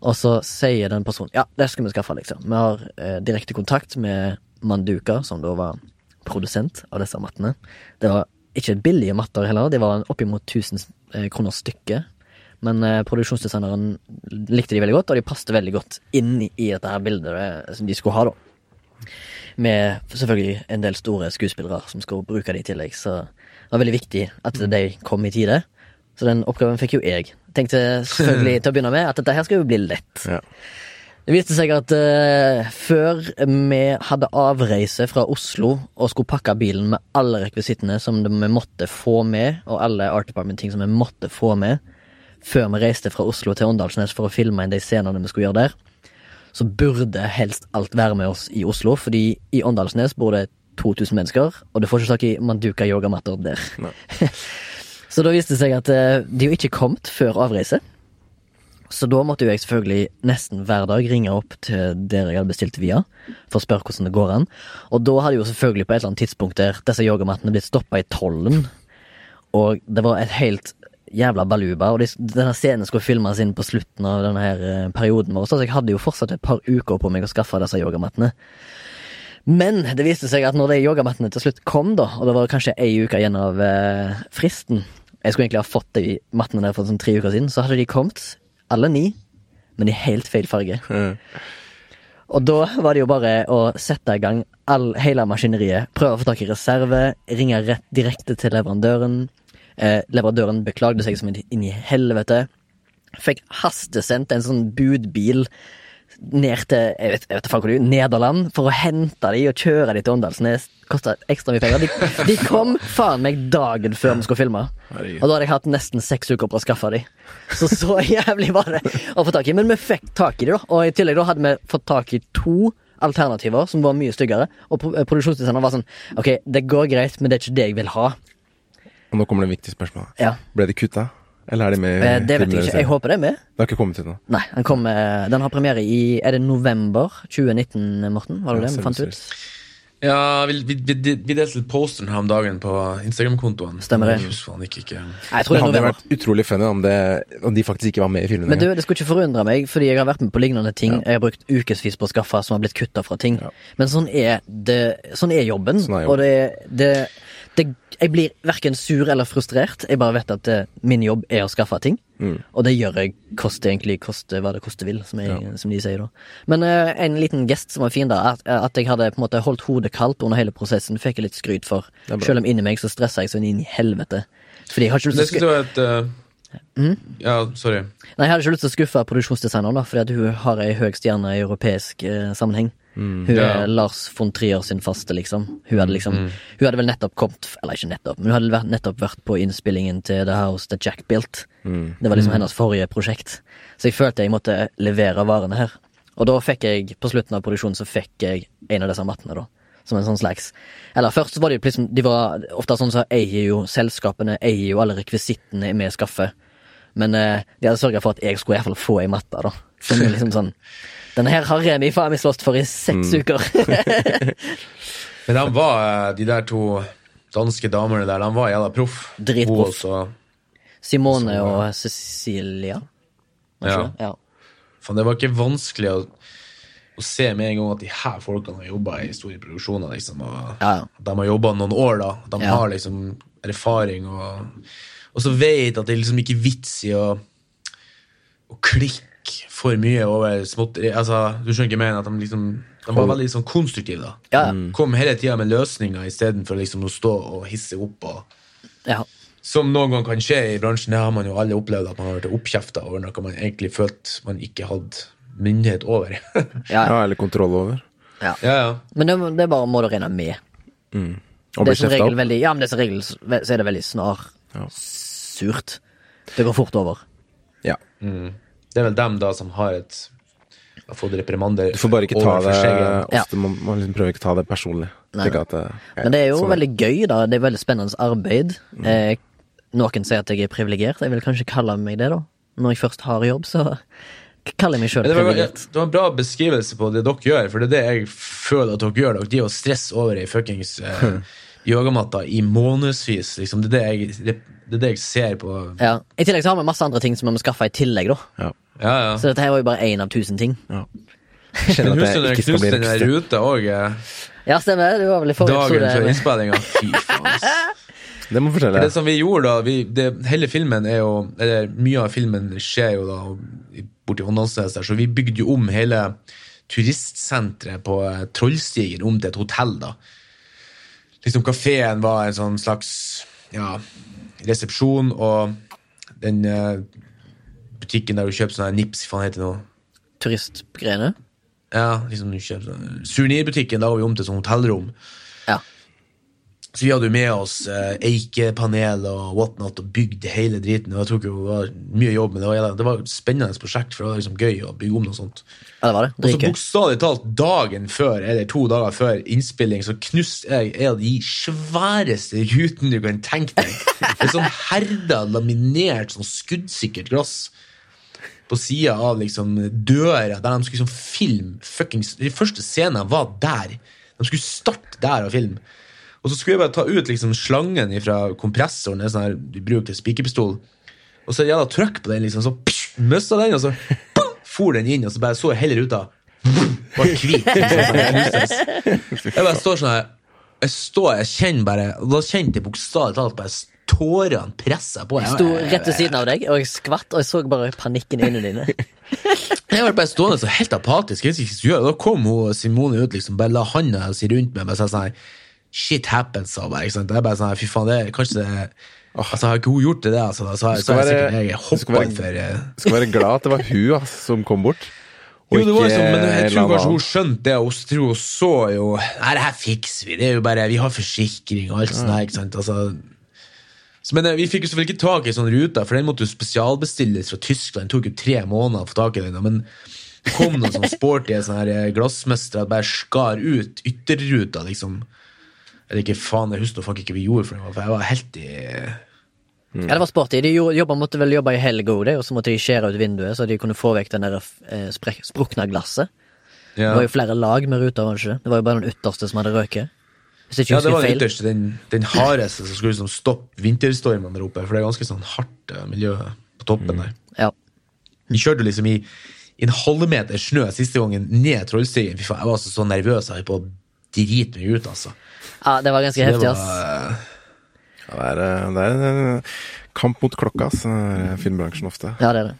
Og så sier den personen ja, det skal vi skaffe, liksom. Vi har eh, direkte kontakt med Manduka, som da var produsent av disse mattene. Det var ikke billige matter heller, de var oppimot 1000 eh, kroner stykket. Men eh, produksjonsdesigneren likte de veldig godt, og de passet veldig godt inn i, dette her bildet eh, som de skulle ha, da. Med selvfølgelig en del store skuespillere som skulle bruke det i tillegg, så det var veldig viktig at de kom i tide. Så den oppgaven fikk jo jeg. Tenkte selvfølgelig [LAUGHS] til å begynne med at dette her skal jo bli lett. Ja. Det viste seg at uh, før vi hadde avreise fra Oslo og skulle pakke bilen med alle rekvisittene som vi måtte få med, og alle Art Department-ting som vi måtte få med, før vi reiste fra Oslo til Åndalsnes for å filme inn de scenene vi skulle gjøre der, så burde helst alt være med oss i Oslo, fordi i Åndalsnes bor det 2000 mennesker, og du får ikke tak i Manduka yogamatter der. [LAUGHS] Så da viste det seg at eh, de jo ikke kommet før avreise. Så da måtte jo jeg selvfølgelig nesten hver dag ringe opp til dere jeg hadde bestilt via, for å spørre hvordan det går an. Og da hadde jo selvfølgelig på et eller annet tidspunkt der disse yogamattene blitt stoppa i tollen, og det var et helt jævla baluba, og de, denne scenen skulle filmes inn på slutten av denne her eh, perioden vår, så jeg hadde jo fortsatt et par uker på meg å skaffe disse yogamattene. Men det viste seg at når de yogamattene til slutt kom, da, og det var kanskje ei uke igjen av eh, fristen Jeg skulle egentlig ha fått de mattene der for sånn tre uker siden, så hadde de kommet, alle ni, men i helt feil farge. Og da var det jo bare å sette i gang all, hele maskineriet. Prøve å få tak i reserve, ringe rett direkte til leverandøren. Eh, leverandøren beklagde seg som inn i helvete. Fikk hastesendt en sånn budbil ned til jeg vet, jeg vet det er, Nederland for å hente de og kjøre de til Åndalsnes. Kosta ekstra mye penger. De, de kom faen meg dagen før vi skulle filme. Og da hadde jeg hatt nesten seks uker på å skaffe de. Så så [LAUGHS] jævlig var det å få tak i. Men vi fikk tak i de, da. Og i tillegg da hadde vi fått tak i to alternativer som var mye styggere. Og pro- produksjonsdesigneren var sånn Ok, det går greit, men det er ikke det jeg vil ha. Og nå kommer det viktige spørsmålet. Ja, Ble de kutta? Eller er de med eh, Det vet jeg ikke. Jeg håper det er med. Det har ikke kommet ut nå. Nei, den, kom, eh, den har premiere i Er det november 2019, Morten? Var det Ja, det vi fant ut? Ja, vi, vi, vi, vi delte posteren her om dagen på Instagram-kontoen. Stemmer det. Nei, jeg tror Det det hadde vært utrolig funny om, det, om de faktisk ikke var med i filmen. Men du, det skulle ikke forundre meg, fordi jeg har vært med på lignende ting. Jeg har brukt ukevis på å skaffe som har blitt kutta fra ting. Ja. Men sånn er det Sånn er jobben. Sånn er jobben. Og det, det, det Jeg blir verken sur eller frustrert. Jeg bare vet at det, min jobb er å skaffe ting. Mm. Og det gjør jeg koste egentlig koste hva det koste vil, som, jeg, som de sier da. Men uh, en liten gest som var fin, da, at, at jeg hadde på en måte holdt hodet kaldt under hele prosessen, fikk jeg litt skryt for. Selv om inni meg så stressa jeg sånn inn i helvete. Fordi jeg har ikke lyst til å eh, Mm? Ja, sorry. Nei, jeg hadde ikke lyst til å skuffe produksjonsdesigneren, da, fordi at hun har ei høy stjerne i europeisk eh, sammenheng. Hun Ja. er Lars von Trier sin faste, liksom. Hun hadde liksom Hun hadde vel nettopp kommet Eller ikke nettopp, men hun hadde nettopp vært på innspillingen til The House That Jack Built. Mm. Det var liksom hennes forrige prosjekt. Så jeg følte jeg måtte levere varene her. Og da fikk jeg, på slutten av produksjonen, så fikk jeg en av disse mattene, da. Som en sånn slags Eller først så var de liksom De var ofte sånn så eier jo selskapene eier jo alle rekvisittene vi skaffer. Men eh, de hadde sørga for at jeg skulle i hvert fall få ei matte, da. Som liksom sånn Denne her har Remi faen meg slåss for i seks Mm. uker. [LAUGHS] Men de var, eh, de der to danske damene der, de var jævla proff. Dritproff. Simone Så, og Cecilia. Ja. ja. Faen, det var ikke vanskelig å, å se med en gang at de her folkene har jobba i store produksjoner, liksom. Og Ja, de har jobba noen år, da. De Ja. har liksom erfaring, og, og så vet at det er liksom ikke vits i å, å klikke for mye over småtteri. Altså, du skjønner ikke mer mener? At de liksom De var veldig sånn konstruktive, da. Ja, ja. Kom hele tida med løsninger istedenfor liksom å stå og hisse opp. og ja. som noen gang kan skje i bransjen, det har man jo alle opplevd, at man har vært oppkjefta over noe man egentlig følte man ikke hadde myndighet over. ja, [LAUGHS] ja. Ja, eller kontroll over. ja, ja. Men det, det er bare må du regne med. Og Det bli kjefta opp. veldig Ja, men det er som regel så er det veldig snar Ja. surt. Det går fort over. Ja. Det er vel dem da som har et har fått reprimander Du får bare ikke ta det ofte, ja. Må man liksom prøve ikke ta det personlig. Nei, nei. at det- Men det er jo sånn veldig gøy, da. Det er veldig spennende arbeid. Mm. Eh, noen sier at jeg er privilegert. Jeg vil kanskje kalle meg det, da. Når jeg først har jobb, så kaller jeg meg sjøl privilegert. det var en bra beskrivelse på det dere gjør, for det er det jeg føler at dere gjør. Dere driver og stresser over ei fuckings eh, [LAUGHS] yogamatta i månedsvis. Liksom. Det, er det, jeg, det, det er det jeg ser på Ja. I tillegg så har vi masse andre ting som vi må skaffe i tillegg, da. Ja. Ja, ja. Så dette her var jo bare én av tusen ting. ja. Jeg kjenner at jeg ikke skal bli den der ruta òg? Ja, stemmer. Det var vel i forrige Dagen før innspillinga. [LAUGHS] Fy faen. Det må fortelle. For det som vi gjorde da vi, det, Hele filmen er jo Eller mye av filmen skjer jo da borti Håndalsnes der, så vi bygde jo om hele turistsenteret på eh, Trollstigen om til et hotell, da. Liksom Kafeen var en sånn slags ja, resepsjon, og den eh, butikken der du kjøper sånn her nips, hva faen heter det nå? Turistgreiene. Ja, liksom du kjøper sånn Suvenirbutikken, da var vi om til sånn hotellrom. Ja. Så vi hadde jo med oss eh, eikepanel og whatnot og bygde hele driten. Og jeg tok jo det var mye jobb, men det var, det var et spennende prosjekt, for det var liksom gøy å bygge om noe sånt. ja, det var det. Og så bokstavelig talt dagen før, eller to dager før innspilling, så knuste jeg en av de sværeste rutene du kan tenke deg. [LAUGHS] Et sånn herda, laminert, sånn skuddsikkert glass på sida av liksom døra, der de skulle liksom filme fuckings De første scenene var der. De skulle starte der og filme. Og så skulle jeg bare ta ut liksom slangen fra kompressoren, det er sånn her du bruker til spikerpistol, og så jævla trykk på den, liksom, så psh, mista den, og så pum, for den inn, og så bare så jeg ut av Var hvit. Jeg bare står sånn her Jeg står, jeg kjenner bare Da kjente jeg bokstavelig talt bare tårene pressa på. Jeg sto rett ved siden av deg, og jeg skvatt, og jeg så bare panikken i øynene dine. [LAUGHS] Jeg var bare stående så helt apatisk. Da kom hun, Simone ut, liksom, bare la handa si rundt meg. Bare sa sånn Shit happens, sa hun bare. Ikke sant? Det er bare sånn Fy faen, det er kanskje det Altså, Har ikke hun gjort det, det altså, da, så, har- Du så har jeg sikkert jeg hoppa utfor eh, Du skal være glad at det var hun ass, som kom bort. [LAUGHS] Og Jo, det var liksom, men jeg tror kanskje hun skjønte det, og så tror hun så jo Nei, det her fikser vi. Det er jo bare Vi har forsikring og alt sånt der, ikke sant. Altså, så, men eh, vi fikk jo selvfølgelig ikke tak i sånn ruta, for den måtte jo spesialbestilles fra Tyskland. Det tok jo tre måneder å få tak i den. Men det kom noen sånn sporty [LAUGHS] sånne eh, glassmestere og bare skar ut ytterruta, liksom. Eller ikke faen, jeg husker faktisk ikke hva vi gjorde for jeg var helt i Ja, det var sporty. De jobba, måtte vel jobbe i helga, òg, og så måtte de skjære ut vinduet, så de kunne få vekk den der sprukna sprukne glasset. ja. Det var jo flere lag med ruta, var det ikke det? Det var jo bare den ytterste som hadde røket. Hvis ikke Ja, det var den feil. ytterste, den, den hardeste som skulle liksom stoppe vinterstormene der oppe. For det er ganske sånn hardt eh, miljø på toppen der. Ja. Vi kjørte liksom i, i en halvmeter snø siste gangen ned Trollstigen. Fy faen, jeg var altså så nervøs. Jeg holdt på å drite meg ut, altså. ja, det var ganske heftig, ass. Ja, det er, det en kamp mot klokka, ass, filmbransjen ofte. Ja, det er det.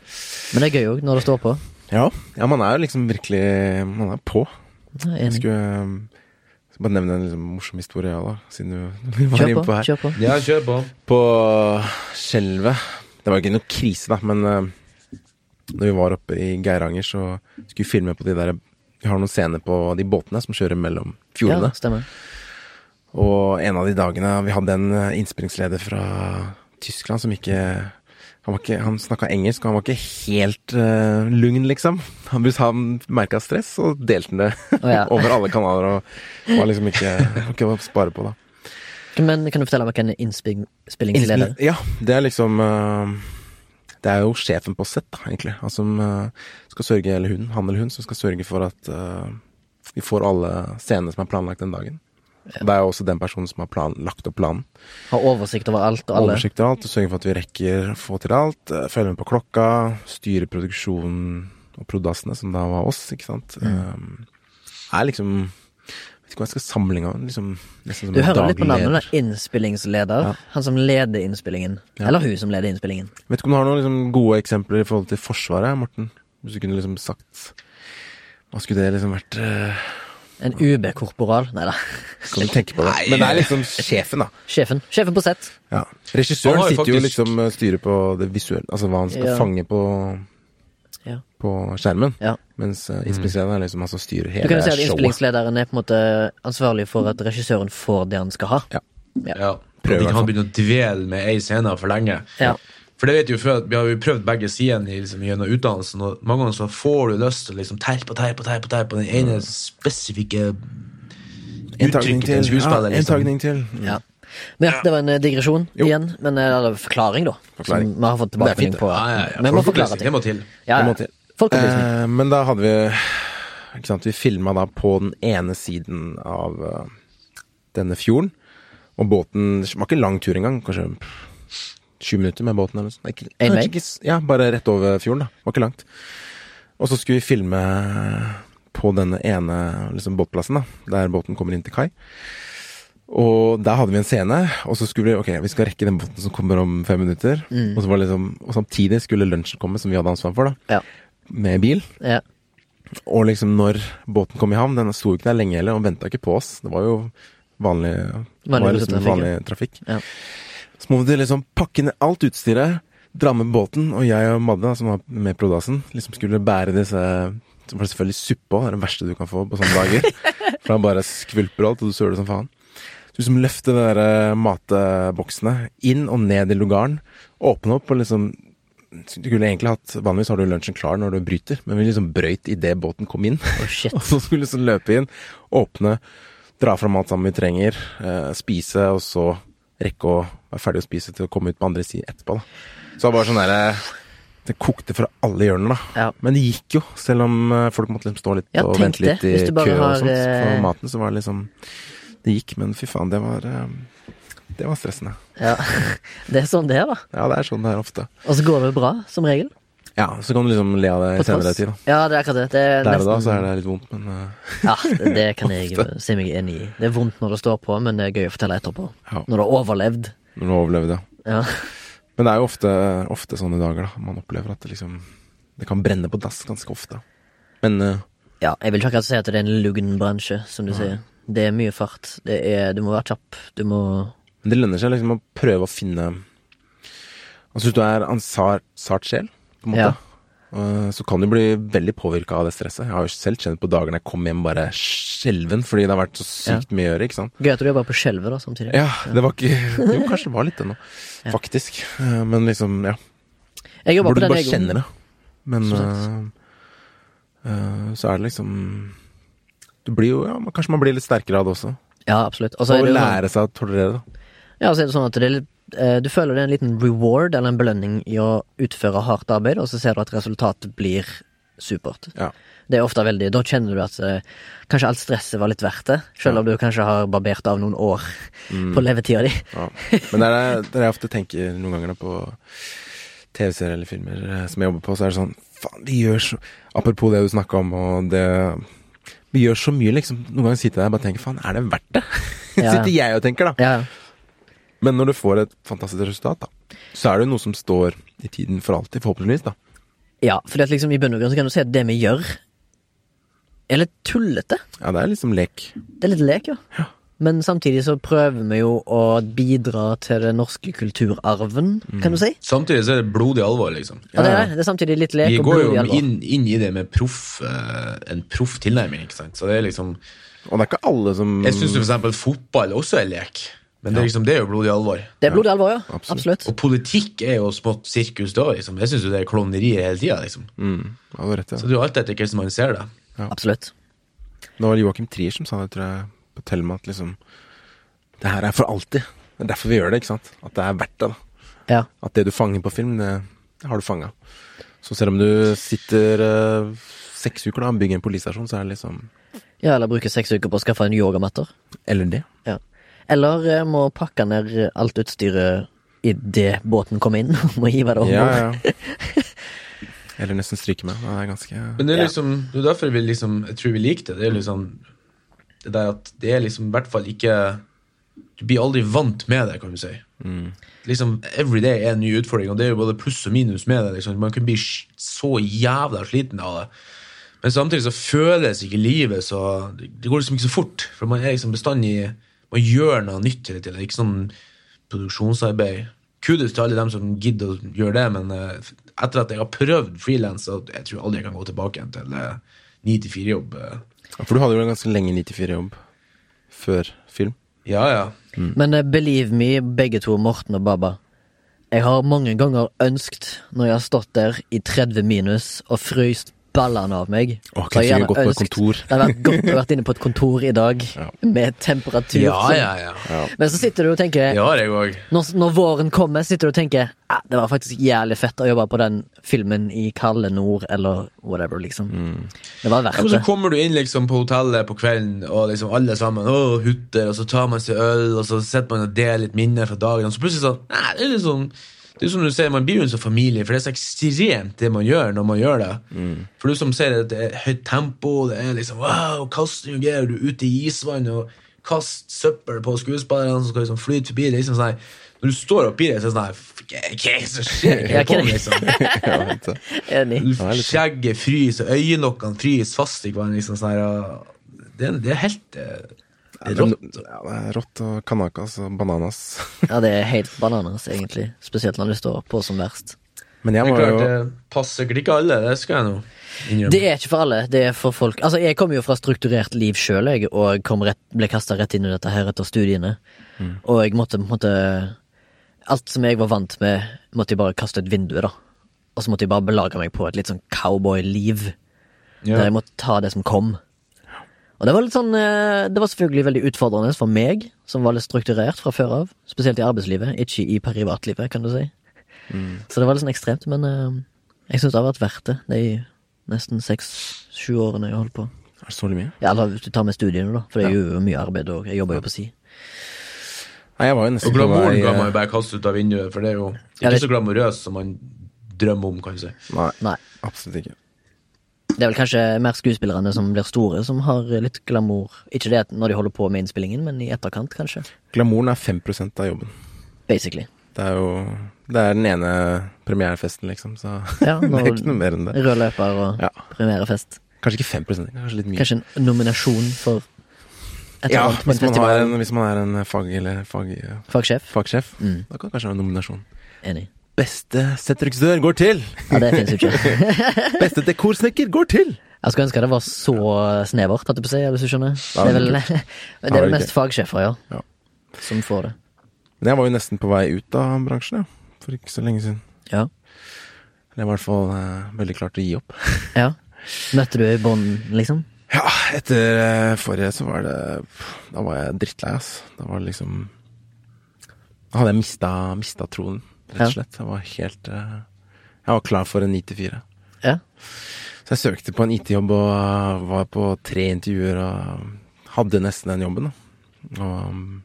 Men det er gøy òg, når det står på. Ja, ja, man er jo liksom virkelig Man er på. Jeg er skulle eh, skal bare nevne en liksom, morsom historie, ja, da, siden [LAUGHS] du var Kjør inne på. på her. Kjør på. ja, kjør på. På Skjelvet Det var ikke noe krise, da, men uh, når vi var oppe i Geiranger, så skulle vi filme på de der Vi har noen scener på de båtene som kjører mellom fjordene. Ja, stemmer. Og en av de dagene Vi hadde en eh, innspillingsleder fra Tyskland som ikke Han, ikke, han snakka engelsk, og han var ikke helt uh, lugn, liksom. Han, han merka stress, så delte han det oh, ja. [LAUGHS] over alle kanaler. Og var liksom ikke, ikke å spare på, da. Men kan du fortelle meg hvem innspillingsleder? Innspill- Ja, det er liksom uh, Det er jo sjefen på sett, da, egentlig. Han som uh, skal sørge, eller hun, han eller hun, som skal sørge for at vi får alle scenene som er planlagt den dagen. Det er jo også den personen som har plan, lagt opp planen. Har oversikt over alt og alle. Oversikt over alt, og Sørger for at vi rekker å få til alt. Følger med på klokka, styre produksjonen og prodassene, som da var oss, ikke sant. Mm. Um, er liksom Vet ikke hva jeg skal sammenligne med. Liksom, Du hører litt på navnet, da. Innspillingsleder. Ja. Han som leder innspillingen. Ja. Eller hun som leder innspillingen. Vet ikke om du har noen liksom, gode eksempler i forhold til Forsvaret, Morten? Hvis du kunne liksom sagt Hva skulle det liksom vært eh, En UB-korporal. Nei da. Kan du tenke på det? Men det er liksom sjefen, da. Sjefen. Sjefen på sett. Ja. Regissøren Han har jo sitter jo liksom og styrer på det visuelle, altså hva han skal Ja. fange på Ja. på skjermen. Ja. Mens uh, innspillingslederen er liksom altså styrer hele Du kan jo si at showet. innspillingslederen er på en måte ansvarlig for at regissøren får det han skal ha. Ja. Ja. Prøv, i At ikke hvert han begynner å dvele med ei scene for lenge. Ja. For det vet jo før, at Vi har jo prøvd begge sidene liksom, gjennom utdannelsen, og mange ganger så får du lyst til å liksom terpe og terpe og terpe, terpe på den ene spesifikke En tagning uttrykket til en skuespiller. Ja, en liksom. tagning til. Ja. Men ja, det var en eh, digresjon Jo. igjen. Men eh, eller forklaring, da. Forklaring. Som vi har fått tilbakemelding på. Ja, ja, ja. Vi må forklare forklare Det ting. må til. Ja, Det må ja. til. Eh, men da hadde vi Ikke sant, vi filma da på den ene siden av uh, denne fjorden. Og båten Det var ikke lang tur engang. Kanskje sju minutter med båten eller noe sånt. Nei, Ikke, Ja, bare rett over fjorden, da. Var ikke langt. Og så skulle vi filme på denne ene liksom, båtplassen, da, der båten kommer inn til kai. Og der hadde vi en scene, og så skulle vi ok, vi skal rekke den båten som kommer om fem minutter. Og, så var det liksom, og samtidig skulle lunsjen komme, som vi hadde ansvar for, da. Ja. Med bil. Ja. Og liksom når båten kom i havn, den sto ikke der lenge heller, og venta ikke på oss. Det var jo vanlig, Vanlig var liksom vanlig trafikk. Ja. Så må vi liksom pakke ned alt utstyret, dra med båten, og jeg og Madde, som var med Prodasen, liksom skulle bære disse som var selvfølgelig suppe òg, det er det verste du kan få på sånne dager. [LAUGHS] For han bare skvulper alt, og du søler som faen. Så liksom løfte de der eh, matboksene inn og ned i lugaren, åpne opp og liksom du kunne egentlig hatt, Vanligvis har du lunsjen klar når du bryter, men vi liksom brøyt idet båten kom inn. Oh, shit. [LAUGHS] og så skulle vi liksom løpe inn, åpne, dra fram alt sammen vi trenger, eh, spise, og så rekke å være ferdig å spise til å komme ut på andre siden etterpå. da. Så det var bare sånn derre Det kokte fra alle hjørner, da. Ja. Men det gikk jo, selv om eh, folk måtte liksom stå litt Ja, og vente litt i kø har... og sånt for eh, maten. Så var det liksom Det gikk, men fy faen, det var eh, Det var stressende. ja. [LAUGHS] Det er sånn det er, da. Ja, det er sånn det er ofte. Og så går det bra, som regel. Ja, så kan du liksom le av det i senere tid, da. Ja, det er akkurat det. det er Der og da så er det litt vondt, men eh, Ja, det, det kan [LAUGHS] jeg si meg enig i. Det er vondt når det står på, men det er gøy å fortelle etterpå. Ja. Når du har overlevd. Når du overlevde, ja. Ja. Men det er jo ofte, ofte sånne dager, da. Man opplever at det liksom Det kan brenne på dass ganske ofte. Men uh, ja, jeg vil ikke akkurat si at det er en lugn bransje, som du sier. Det er mye fart. Det er, du må være kjapp. Du må Men det lønner seg liksom å prøve å finne Altså hvis du er en sart sjel, på en måte, Ja. Øh, så kan du bli veldig påvirka av det stresset. Jeg har jo selv kjent på dagene jeg kom hjem bare skjelven fordi det har vært så sykt mye å gjøre, ikke sant. Gøy at du jobber på skjelvet, da, samtidig. Ja, det var ikke [LAUGHS] Jo, kanskje det var litt det nå, [LAUGHS] Ja. faktisk. Eh, Men liksom, ja. Jeg Hvor på du den bare kjenner det. Men uh, øh, så er det liksom Du blir jo Ja, kanskje man blir litt sterkere av det også. Ja, absolutt. Og så Og lære seg å tolerere det. ja, så er det sånn at det er litt, eh, du føler det er en liten reward eller en belønning i å utføre hardt arbeid, og så ser du at resultatet blir supert. Ja. Det er ofte veldig Da kjenner du at eh, kanskje alt stresset var litt verdt det, selv om du kanskje har barbert av noen år Mm. på levetida di. Ja. Men det er det jeg ofte tenker noen ganger på TV-serier eller filmer eh, som jeg jobber på, så er det sånn Faen, vi gjør så Apropos det du snakka om, og det Vi gjør så mye, liksom. Noen ganger sitter jeg der og bare tenker faen, er det verdt det? [LAUGHS] Ja. sitter jeg og tenker, da. Ja, Men når du får et fantastisk resultat, da, så er det jo noe som står i tiden for alltid, forhåpentligvis, da. ja at liksom i bunn og grunn så kan du si at det vi gjør, er litt tullete. Ja, det er liksom lek. Det er litt lek, ja. Men samtidig så prøver vi jo å bidra til den norske kulturarven, kan du si. Samtidig så er det blodig alvor, liksom. Ja, det, er, det er samtidig litt lek Vi og går jo blodig alvor. inn, inn i det med proff, eh, en proff tilnærming, ikke sant. Så det er liksom Og det er ikke alle som Jeg syns for eksempel fotball også er lek. Men det er, liksom, det er jo blodig alvor. Det er blodig alvor, ja. Absolutt. Absolutt. Og politikk er jo smått sirkus da, liksom. Jeg syns jo det er klovnerier hele tida, liksom. mm, ja, du rett i Så det. det er jo alt etter hvordan man ser det. Absolutt. Det var Joakim Trier som sa det, tror jeg, på Thelma, at liksom Det her er for alltid. Det er derfor vi gjør det, ikke sant? At det er verdt det, da. Ja. At det du fanger på film, det, Det har du fanga. Så selv om du sitter uh, seks uker da og bygger en politistasjon, så er det liksom Ja, eller bruker seks uker på å skaffe en yogamatter. Eller det. Ja. Eller eh, må pakke ned alt utstyret idet båten kommer inn. og [LAUGHS] må hive det over. Ja, ja. [LAUGHS] Eller nesten stryke med. Det er ganske Men det er liksom Det er derfor vi liksom Jeg tror vi liker det. Det er liksom Det der at det er liksom i hvert fall ikke Du blir aldri vant med det, kan du si. mm. Liksom Every day er en ny utfordring, og det er jo både pluss og minus med det. Liksom. Man kan bli så jævla sliten av det. Men samtidig så føles ikke livet så Det går liksom ikke så fort. For man er liksom bestandig Man gjør noe nytt hele tida. Ikke sånn produksjonsarbeid. Kudos til alle dem som gidder å gjøre det, men eh, etter at jeg har prøvd frilans, så jeg tror aldri jeg kan gå tilbake igjen til ni til fire-jobb. For du hadde jo en ganske lenge 9-4-jobb før film. Ja, ja. Men eh, believe me, begge to, Morten og Baba. Jeg har mange ganger ønsket, når jeg har stått der i 30 minus og fryst ballene av meg Åh, så jeg har gjerne gått på et kontor. Det hadde vært godt å vært inne på et kontor i dag Ja. med temperatur. Ja, ja, ja. Ja. Men så sitter du og tenker Det har når, når våren kommer, sitter du og tenker ah, det var faktisk jævlig fett å jobbe på den filmen i kalde nord, eller whatever, liksom. Det var verdt verdt men så kommer du inn liksom på hotellet på kvelden, og liksom alle sammen å, hutter, og så tar man seg øl, og så sitter man og deler litt minner fra dagen, og så plutselig sånn Nei, det er litt sånn det er som du ser, Man blir jo en sånn familie, for det er så ekstremt det man gjør når man gjør det. For du som ser det, det er høyt tempo, det er liksom wow, kasting og greier, du er ute i isvann og kaster søppel på skuespillerne som skal liksom flyte forbi. Det er liksom sånn Når du står oppi det, så er det sånn Hva hva er det som skjer? [LAUGHS] Skjegget fryser, øyelokkene fryser fast i hverandre. Liksom, sånn det, det er helt Ja, det rått. ja, det er rått og kanakas og bananas. [LAUGHS] Ja, det er helt [LAUGHS] bananas, egentlig. Spesielt når det står på som verst. Men jeg var jo det passer sikkert ikke alle, det skal jeg nå innrømme. Det er ikke for alle, det er for folk Altså, jeg kommer jo fra strukturert liv sjøl, jeg, og kom rett, ble kasta rett inn i dette her etter studiene. Og jeg måtte på en måte Alt som jeg var vant med, måtte jeg bare kaste ut vinduet, da. Og så måtte jeg bare belage meg på et litt sånn cowboy-liv, ja. der jeg måtte ta det som kom. Og det var litt sånn eh, Det var selvfølgelig veldig utfordrende for meg, som var litt strukturert fra før av. Spesielt i arbeidslivet, ikke i privatlivet, kan du si. Så det var litt sånn ekstremt, men eh, jeg syns det har vært verdt det, de nesten seks-sju årene jeg holdt på. Er det så mye? Ja, eller hvis du tar med studiene, da, for det er jo mye arbeid, og jeg jobber jo på si. Nei, jeg var jo nesten Og glamouren kan man eh, jo bare kaste ut av vinduet, for det er jo Ja, ikke det- så glamorøst som man drømmer om, kan du si. Nei, Nei. absolutt ikke. Det er vel kanskje mer skuespillerne som blir store, som har litt glamour. Ikke det når de holder på med innspillingen, men i etterkant, kanskje. Glamouren er 5% av jobben. Basically. Det er jo Det er den ene premierefesten, liksom, så [LAUGHS] Ja, det er ikke noe mer enn det. rød løper og Ja. premierefest. Kanskje ikke 5 kanskje litt mye. Kanskje en nominasjon for et eller ja, på en hvis man, festival. er en, hvis man er en fag, eller fag, Fagsjef. fagsjef, Mm. da kan det kanskje ha en nominasjon. Enig. Beste settryksdør går til! Ja, det fins jo ikke. [LAUGHS] Beste dekorsnekker går til! Jeg skulle ønske det var så snevert, hadde jeg på å si, hvis du skjønner. Det er vel, [LAUGHS] det er det vel mest fagsjefer, ja, Ja. som får det. Men jeg var jo nesten på vei ut av bransjen, ja. For ikke så lenge siden. Ja. Jeg var i hvert fall eh, veldig klar til å gi opp. ja. Møtte du i bånn, liksom? Ja, etter eh, forrige så var det Da var jeg drittlei, ass. Da var det liksom Da hadde jeg mista, mista troen, rett og slett. Jeg var helt eh, Jeg var klar for en 94. Ja. Så jeg søkte på en IT-jobb og eh, var på tre intervjuer og hadde nesten den jobben, da. Og um,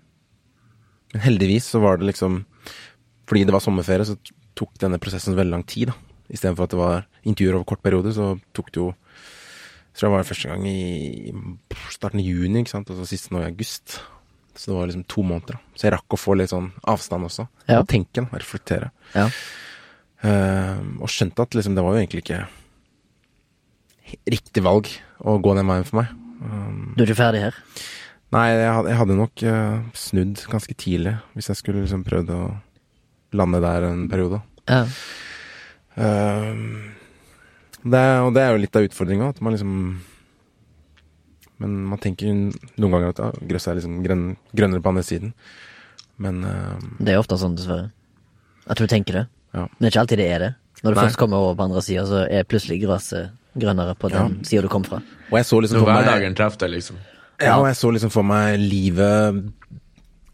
Men heldigvis så var det liksom Fordi det var sommerferie, så tok denne prosessen veldig lang tid, da. Istedenfor at det var intervjuer over kort periode, så tok det jo jeg tror jeg var første gang i starten av juni, ikke sant, og så siste nå i august. Så det var liksom to måneder. da. Så jeg rakk å få litt sånn avstand også. Ja. Og tenke, og reflektere. Ja. Uh, og skjønte at liksom det var jo egentlig ikke riktig valg å gå den veien for meg. Um, Du er ikke ferdig her? nei, jeg hadde, nok eh, snudd ganske tidlig hvis jeg skulle liksom prøvd å lande der en periode. Ja. Uh, det, og det er jo litt av utfordringa, at man liksom Men man tenker noen ganger at ja, gresset er liksom grønn, grønnere på andre siden. Men uh, Det er ofte sånn, dessverre. At du tenker det. Ja. Men det er ikke alltid det er det. Når du Nei. først kommer over på andre sida, så er plutselig gresset grønnere på den Ja. sida du kom fra. Og jeg så liksom for hverdagen treffer deg, liksom. Ja, og jeg så liksom for meg livet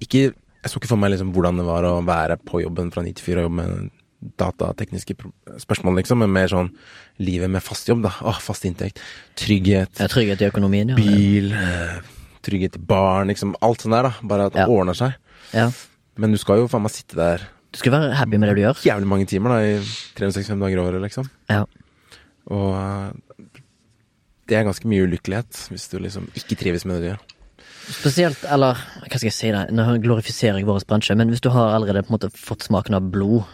Ikke Jeg så ikke for meg liksom hvordan det var å være på jobben fra 94 og jobbe med datatekniske spørsmål, liksom, men mer sånn livet med fast jobb, da. Åh, fast inntekt. Trygghet. Ja, trygghet i økonomien, ja. Bil. eh, Trygghet til barn, liksom. Alt sånn der, da. Bare at det Ja. ordner seg. ja. Men du skal jo faen meg sitte der Du skal være happy med det du gjør. jævlig mange timer, da, i 365 dager i året, liksom. Ja. Og eh, det er ganske mye ulykkelighet hvis du liksom ikke trives med det du gjør. Spesielt, eller hva skal jeg si det, nå glorifiserer jeg vår bransje, men hvis du har allerede på en måte fått smaken av blod,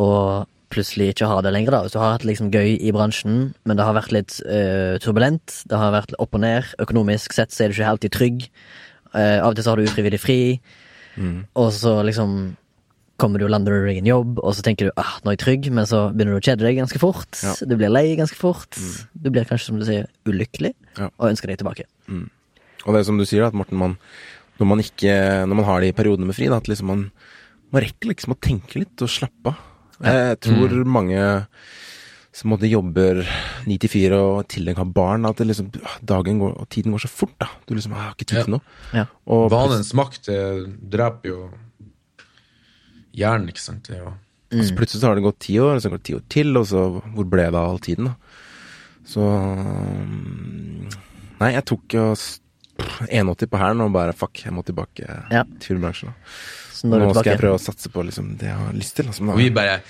og plutselig ikke ha det lenger, da, hvis du har hatt liksom gøy i bransjen, men det har vært litt uh, turbulent, det har vært opp og ned, økonomisk sett så er du ikke alltid trygg, Uh, av og til så har du ufrivillig fri, og så liksom kommer du og lander i en jobb, og så tenker du ah, nå er jeg trygg, men så begynner du å kjede deg ganske fort, Ja. du blir lei ganske fort, du blir kanskje, som du sier, ulykkelig, Ja. og ønsker deg tilbake. Og det er som du sier, at Morten, man, når man ikke Når man har de periodene med fri, da, at liksom man, man rekker liksom å tenke litt og slappe av. Jeg tror mange som måtte jobber ni til fire og i tillegg har barn, at det liksom, dagen går, og tiden går så fort. da Du liksom har ikke tid til noe. Ja. Og Vanens makt det dreper jo hjernen, ikke sant. Ja. Mm. Og så plutselig så har det gått ti år, og så går det ti år til, og så hvor ble det av all tiden, da? Så mm, Nei, jeg tok jo 81 på hælen og bare fuck, jeg må tilbake Ja. til filmbransjen. da. Nå skal tilbake. jeg prøve å satse på liksom, det jeg har lyst til. Liksom, vi bare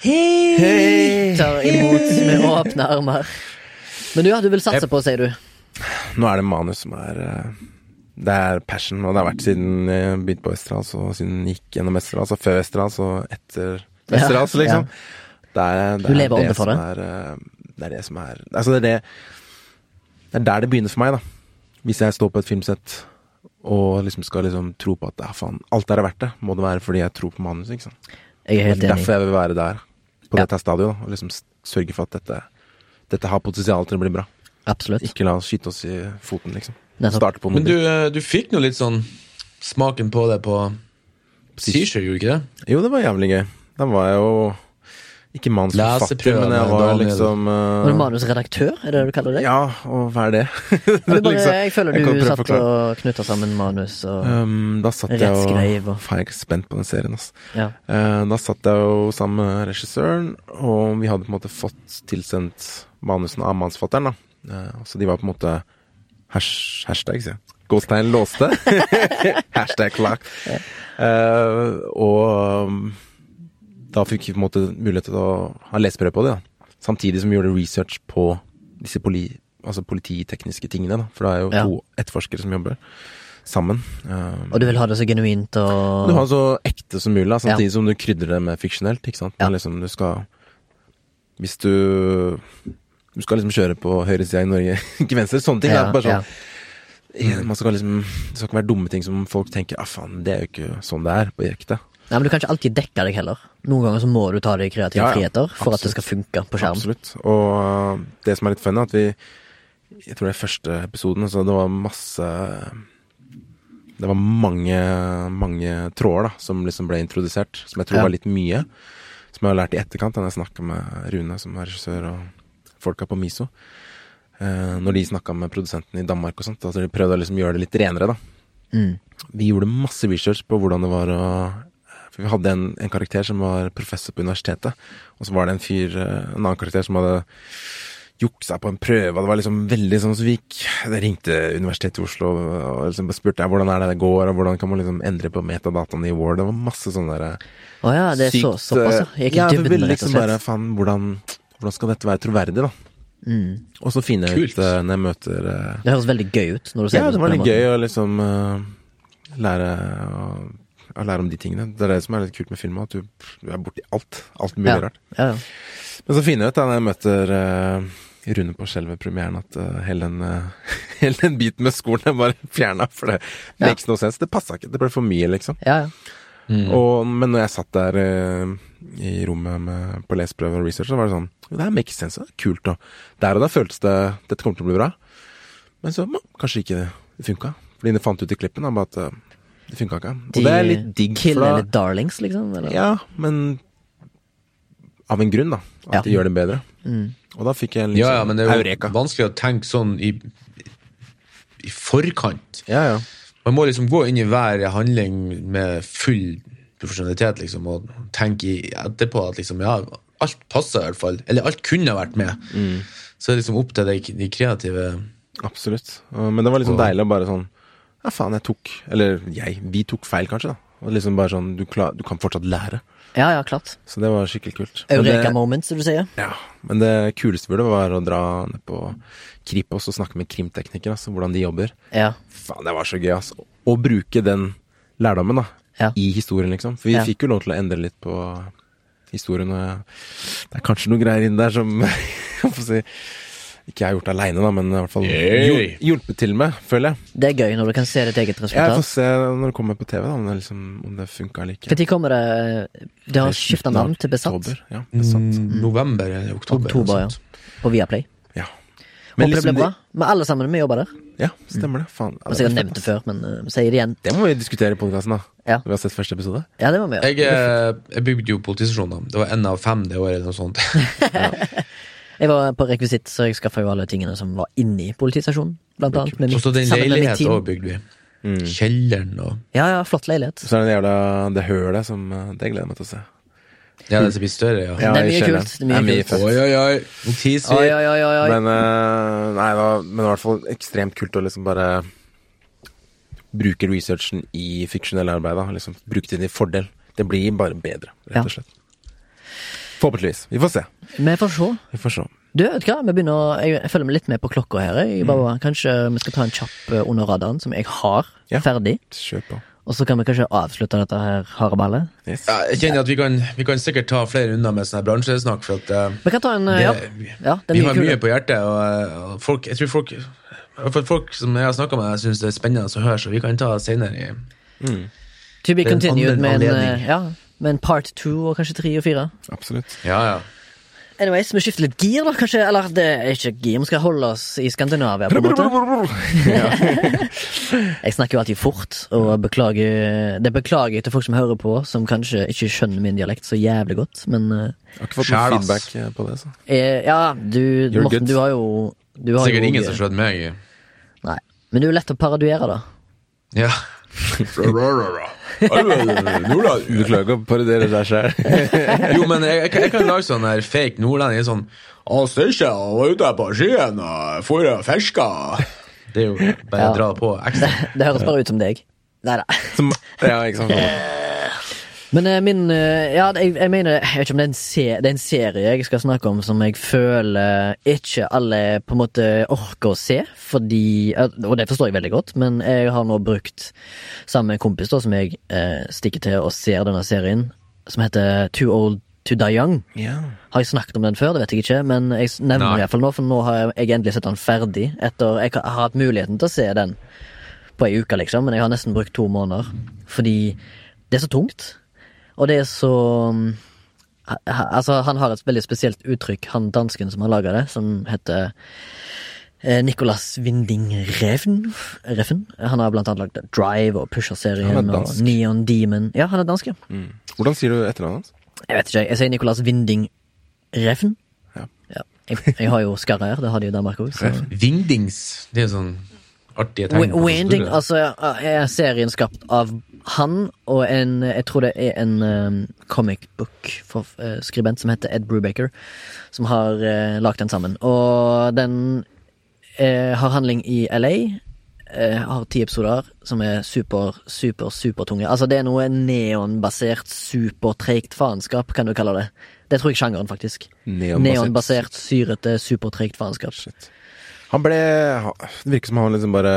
Hei! Tar imot med åpne armer. Men du, ja, du vil satse på, sier du. Nå er det manus som er eh, Det er passion, og det har vært siden jeg begynte på Westerdals, og siden jeg gikk gjennom Westerdals, og før Westerdals, og etter Westerdals, Ja, liksom. Det er, det Du er lever det ånde for som det. Er, eh, det er det som er Altså, det er det Det er der det begynner for meg, da. Hvis jeg står på et filmsett og liksom skal liksom tro på at ja, faen, alt er verdt det, må det være fordi jeg tror på manuset, ikke sant. Jeg er helt Det er enig. derfor jeg vil være der, på Ja. dette stadionet, og liksom sørge for at dette, dette har potensial til å bli bra. Absolutt. Ikke la oss skyte oss i foten, liksom. Starte på Men du, eh, du fikk nå litt sånn smaken på det på Seashore, gjorde du ikke det? Jo, det var jævlig gøy. Da var jeg jo ikke manusforfatter, men jeg var liksom liksom Var du uh, manusredaktør, er det det du kaller det? Ja, og hva er det? det bare, [LAUGHS] Liksom, jeg føler du jeg satt og knytta sammen manus og Um, da satt jeg og og- Faen, jeg er spent på den serien, altså. Ja. Uh, da satt jeg jo sammen med regissøren, og vi hadde på en måte fått tilsendt manusene av manusforfatteren, da. Uh, så de var på en måte hash, hashtag, sier jeg. Gåstegn låste. [LAUGHS] hashtag klart. Eh, og um, da fikk vi på en måte mulighet til å ha leseprøve på det, da. Samtidig som vi gjorde research på disse poli, altså polititekniske tingene, da. For det er jo Ja. to etterforskere som jobber sammen. Um, Og du vil ha det så genuint og du har det så ekte som mulig, da, Ja. samtidig som du krydrer det med fiksjonelt. Ikke sant? Ja. Men liksom, du skal Hvis du Du skal liksom kjøre på høyresida i Norge, [LAUGHS] ikke venstre. Sånne ting. Ja, da, bare ja. sånn, Man skal liksom Det skal ikke være dumme ting som folk tenker ah, faen, det er jo ikke sånn det er på ekte. Nei, men du kan ikke alltid dekke deg heller. Noen ganger så må du ta deg kreative Ja, ja. friheter for at det skal funke på skjerm. Absolutt. Og uh, det som er litt funny, at vi Jeg tror det er første episoden, så det var masse Det var mange, mange tråder da, som liksom ble introdusert, som jeg tror Ja. var litt mye. Som jeg har lært i etterkant, da jeg snakka med Rune, som er regissør, og folka på Miso. Eh, når de snakka med produsenten i Danmark og sånt, altså de prøvde å liksom gjøre det litt renere, da. Mm. Vi gjorde masse research på hvordan det var å vi hadde en, en karakter som var professor på universitetet, og så var det en fyr, eh, en annen karakter som hadde juksa på en prøve, og det var liksom veldig sånn så vi gikk Det ringte Universitetet i Oslo og liksom spurte jeg, hvordan er det det går, og hvordan kan man liksom endre på metadataene i Word. Det var masse sånne der oh ja, det er så, sykt, såpass, ja. eh, gikk ja, i det ville liksom bare. Faen, hvordan, hvordan skal dette være troverdig, da? Mm. Og så finner jeg ut eh, når jeg møter Det høres veldig gøy ut når du ser Ja, det det var litt gøy å liksom uh, lære å, å lære om de tingene. Det er det som er litt kult med film, at du, du er borti alt. Alt mulig Ja. rart. Ja, ja. Men så finner jeg ut da når jeg møter uh, Rune på selve premieren, at uh, hele, den, uh, [LAUGHS] hele den biten med skolen er bare fjerna. For det Ja. makes no sense. Det passa ikke. Det ble for mye, liksom. ja, ja. Og, men når jeg satt der i rommet med, på leseprøve og research, så var det sånn Det her makes sense. Det er kult. Og der og da føltes det Dette kommer til å bli bra. Men så mm, kanskje ikke det funka. Fordi de fant ut i klippen da, bare at det funka ikke. Og De det er litt digg. Kill eller darlings, liksom? Eller? Ja, men av en grunn, da. At Ja. de gjør det bedre. Mm. Og da fikk jeg en litt Ja, ja, men det er jo eureka. vanskelig å tenke sånn i, i forkant. Ja, ja. Man må liksom gå inn i hver handling med full profesjonalitet, liksom, og tenke i etterpå at liksom, ja, alt passer i hvert fall. Eller alt kunne vært med. Så det er liksom opp til de, de kreative Absolutt. Men det var liksom Og- deilig å bare sånn Ja, faen, jeg tok Eller jeg, vi tok feil, kanskje, da. Og liksom bare sånn Du, klar, du kan fortsatt lære. Ja, ja, klart. Så det var skikkelig kult. Eureka moment, som du sier. ja, men det kuleste burde være å dra ned på Kripos og snakke med krimteknikere, altså hvordan de jobber. Ja. Faen, det var så gøy, altså. Å bruke den lærdommen, da, Ja. i historien, liksom. For vi Ja. fikk jo lov til å endre litt på historien, og det er kanskje noen greier inn der som [LAUGHS] jeg får si ikke jeg har gjort aleine, da, men i hvert fall hjul- hjulpet til med, føler jeg. Det er gøy når du kan se ditt eget resultat. Jeg får se når det kommer på TV, da, om det, liksom, om det funka eller ikke. Når kommer det Det har skifta navn til Besatt Oktober, Ja, besatt. Mm, November eller oktober. Oktober, ja. på Viaplay. Ja. Håper liksom det blir bra. Men alle sammen, vi jobber der. Ja, stemmer det. Faen. Jeg har sikkert nevnt det før, men uh, sier det igjen. Det må vi diskutere i podkasten, da. Ja. Vi har sett første episode. Ja, det må vi gjøre. Jeg, eh, jeg bygde jo politistasjoner. Det var én av fem det året. eller noe sånt. [LAUGHS] Jeg var på rekvisitt, så jeg skaffa jo alle tingene som var inni politistasjonen. Blant annet. Med mitt, så den leiligheten team. òg bygde vi. Kjelleren og Ja, ja, flott leilighet. Så er det det jævla det hølet som eh, Det gleder jeg meg til å se. Ja, det som blir større, ja. Ja, Det er mye kjelleren. kult, det er mye kult. Oi, oi, oi. Nå teaser vi. oi, oi, oi, oi. Men, uh, nei, da, men i hvert fall ekstremt kult å liksom bare bruke researchen i fiksjonelle arbeid. Da. Liksom, bruke det til din fordel. Det blir bare bedre, rett og slett. Forhåpentligvis. Vi får se. Vi får se. Vi får se. Du, vet hva, vi begynner jeg, jeg følger med litt med på klokka her. Jeg Mm. Kanskje vi skal ta en kjapp eh, under radaren, som jeg har Ja. ferdig. Kjør på. Og så kan vi kanskje avslutte dette her hareballet. Yes. Ja, jeg kjenner at vi kan, vi kan sikkert ta flere unna med sånn her bransjesnakk, for at eh, Vi kan ta en det, Ja, vi, ja vi har kule. mye på hjertet, og, eh, og folk Jeg tror folk folk som jeg har snakka med, syns det er spennende å høre, så vi kan ta senere i To be continued annen med en, anledning. eh, ja, med en part two og kanskje tre og fire. Absolutt. Ja, ja. Anyways, vi skifter litt gir, da, kanskje. Eller det er ikke gir, vi skal holde oss i Skandinavia, på en måte. [LAUGHS] Jeg snakker jo alltid fort, og beklager Det beklager jeg til folk som hører på, som kanskje ikke skjønner min dialekt så jævlig godt, men eh, Jeg har ikke fått noe feedback eh, på det. Så. eh, Ja, du, You're Morten, good. du har jo du har Sikkert jo, ingen som skjønner meg. Nei. Men du er lett å parodiere, da. Ja. [LAUGHS] Nordland. Du klarer ikke å parodiere deg sjøl. [LAUGHS] Jo, men jeg, jeg, kan- jeg kan lage sånn der fake nordlending. Sånn Han Steinkjer var ute på skien og for og fiska. Det er jo bare Ja. å dra på ekstra. [LAUGHS] Det høres bare ut som deg. Nei da. Ja, ikke sant. [LAUGHS] Men eh, min eh, Ja, jeg, jeg mener Jeg vet ikke om det er, en se, det er en serie jeg skal snakke om som jeg føler ikke alle på en måte orker å se, fordi Og det forstår jeg veldig godt, men jeg har nå brukt sammen med en kompis da som jeg eh, stikker til og ser denne serien, som heter Too Old To Die Young. Yeah. Har jeg snakket om den før? Det vet jeg ikke, men jeg nevner Nei. den iallfall nå, for nå har jeg, jeg endelig sett den ferdig. Etter Jeg har har hatt muligheten til å se den på ei uke, liksom, men jeg har nesten brukt to måneder. Fordi det er så tungt. Og det er så um, Altså, han har et veldig spesielt uttrykk, han dansken som har laga det, som heter eh, Nicolas Winding Refn. Refn. Han har blant annet lagd Drive og Pusher-serien er og. Neon Demon. Ja, han er dansk, ja. Mm. Hvordan sier du etternavnet hans? Jeg vet ikke, jeg sier Nicolas Winding Reffen. Ja. Jeg, jeg har jo skarre her, det har de i Danmark òg. Vindings. Det er sånn artige tegn. på Winding, altså, er serien skapt av han og en Jeg tror det er en um, comic book-skribent som heter Ed Brubaker, som har uh, lagd den sammen. Og den uh, har handling i LA. Uh, har ti episoder som er super, super, supertunge. Altså, det er noe neonbasert, supertreigt faenskap, kan du kalle det. Det tror jeg sjangeren, faktisk. Neonbasert. Neonbasert, syrete, supertreigt faenskap. Shit. Han ble Det virker som han liksom bare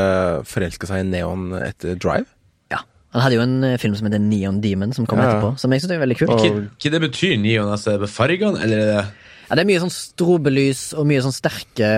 forelska seg i neon etter Drive. Ja. Han hadde jo en eh, film som heter Neon Demon, som kom Ja. etterpå. Som jeg synes er veldig kult. Hva, hva det betyr neon? Altså, er det fargene, eller er det Ja, det er mye sånn strobelys og mye sånn sterke,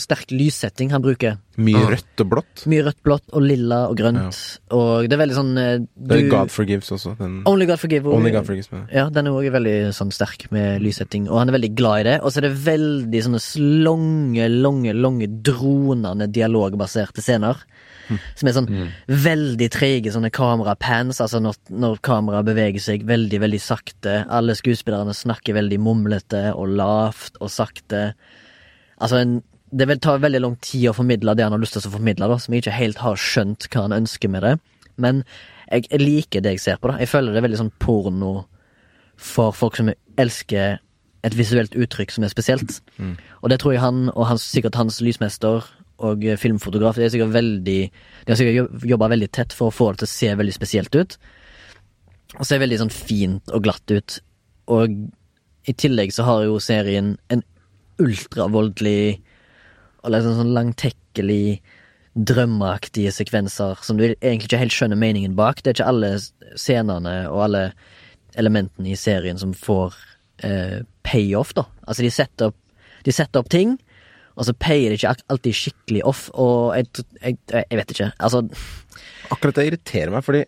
sterk lyssetting han bruker. Mye rødt og blått. Mye rødt, blått og lilla og grønt. Og det er veldig sånn du, Det er God Forgives også. Den, Only God Forgives. Only God Forgives. med. Ja, den er også veldig sånn sterk med lyssetting, og han er veldig glad i det. Og så er det veldig sånne lange, lange, lange dronende dialogbaserte scener. Som er sånn veldig treige sånne kamerapans, altså når, når kameraet beveger seg veldig, veldig sakte. Alle skuespillerne snakker veldig mumlete og lavt og sakte. Altså en det vil ta veldig lang tid å formidle det han har lyst til å formidle, da, som jeg ikke helt har skjønt hva han ønsker med det. Men jeg, jeg liker det jeg ser på, da. Jeg føler det er veldig sånn porno for folk som elsker et visuelt uttrykk som er spesielt. Og det tror jeg han, og hans, sikkert hans lysmester og filmfotograf, de er sikkert veldig De har sikkert jobba veldig tett for å få det til å se veldig spesielt ut. Og ser veldig sånn fint og glatt ut. Og i tillegg så har jo serien en ultravoldelig og liksom sånn langtekkelig drømmeaktige sekvenser som du egentlig ikke helt skjønner meningen bak. Det er ikke alle scenene og alle elementene i serien som får eh, payoff, da. Altså, de setter opp, de setter opp ting, og så payer det ikke alltid skikkelig off, og jeg, jeg, jeg vet ikke. Altså, Akkurat det irriterer meg, fordi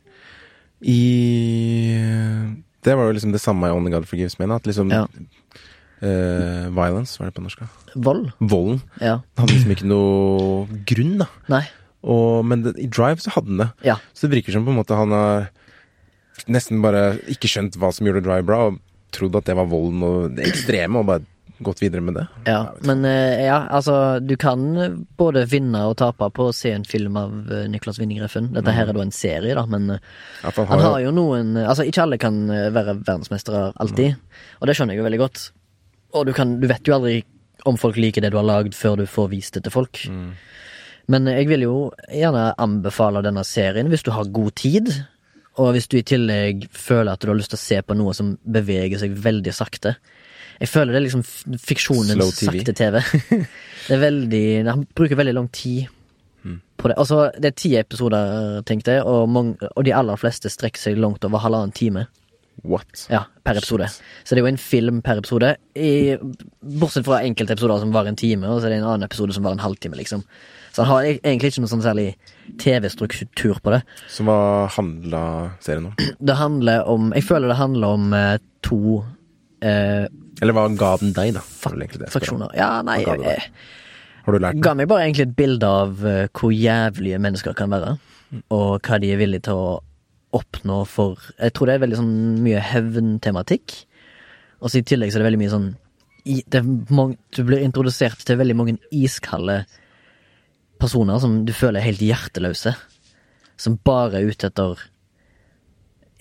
i Det var jo liksom det samme i Only God Forgives Me, at liksom Ja. Uh, Violence, hva er det på norsk? vold. Volden Ja. hadde liksom ikke noe grunn, da. Nei. Og, men det, i Drive så hadde den det. Ja. Så det virker som på en måte han har nesten bare ikke skjønt hva som gjorde Drive bra, og trodd at det var volden og det ekstreme, og bare gått videre med det. Ja, men eh, ja, altså Du kan både vinne og tape på å se en film av uh, Niklas Winning Refn. Dette her er da en serie, da, men eh, Ja, han, han han har jo noen eh, Altså, ikke alle kan eh, være verdensmestere alltid, og det skjønner jeg jo veldig godt. Og du, kan, du vet jo aldri om folk liker det du har lagd, før du får vist det til folk. Men jeg vil jo gjerne anbefale denne serien hvis du har god tid. Og hvis du i tillegg føler at du har lyst til å se på noe som beveger seg veldig sakte. Jeg føler det er liksom fiksjonens TV. sakte TV. [LAUGHS] det er veldig Han bruker veldig lang tid på det. Altså, det er ti episoder, tenkte jeg, og, mange, og de aller fleste strekker seg langt over halvannen time. What? Ja, per episode. Så det er jo en film per episode. I, bortsett fra enkelte episoder som varer en time, og så er det en annen episode som varer en halvtime, liksom. Så han har e- egentlig ikke noe sånn særlig TV-struktur på det. Så hva handla serien om? Det handler om Jeg føler det handler om eh, to eh, Eller hva ga den deg, da? Er faksjoner. Ja, nei Hva ga jeg, eh, Har du lært Ga meg bare egentlig et bilde av eh, hvor jævlige mennesker kan være, og hva de er villige til å oppnå for Jeg tror det er veldig sånn mye hevntematikk, og så i tillegg så er det veldig mye sånn i, det mange, Du blir introdusert til veldig mange iskalde personer som du føler er helt hjerteløse, som bare er ute etter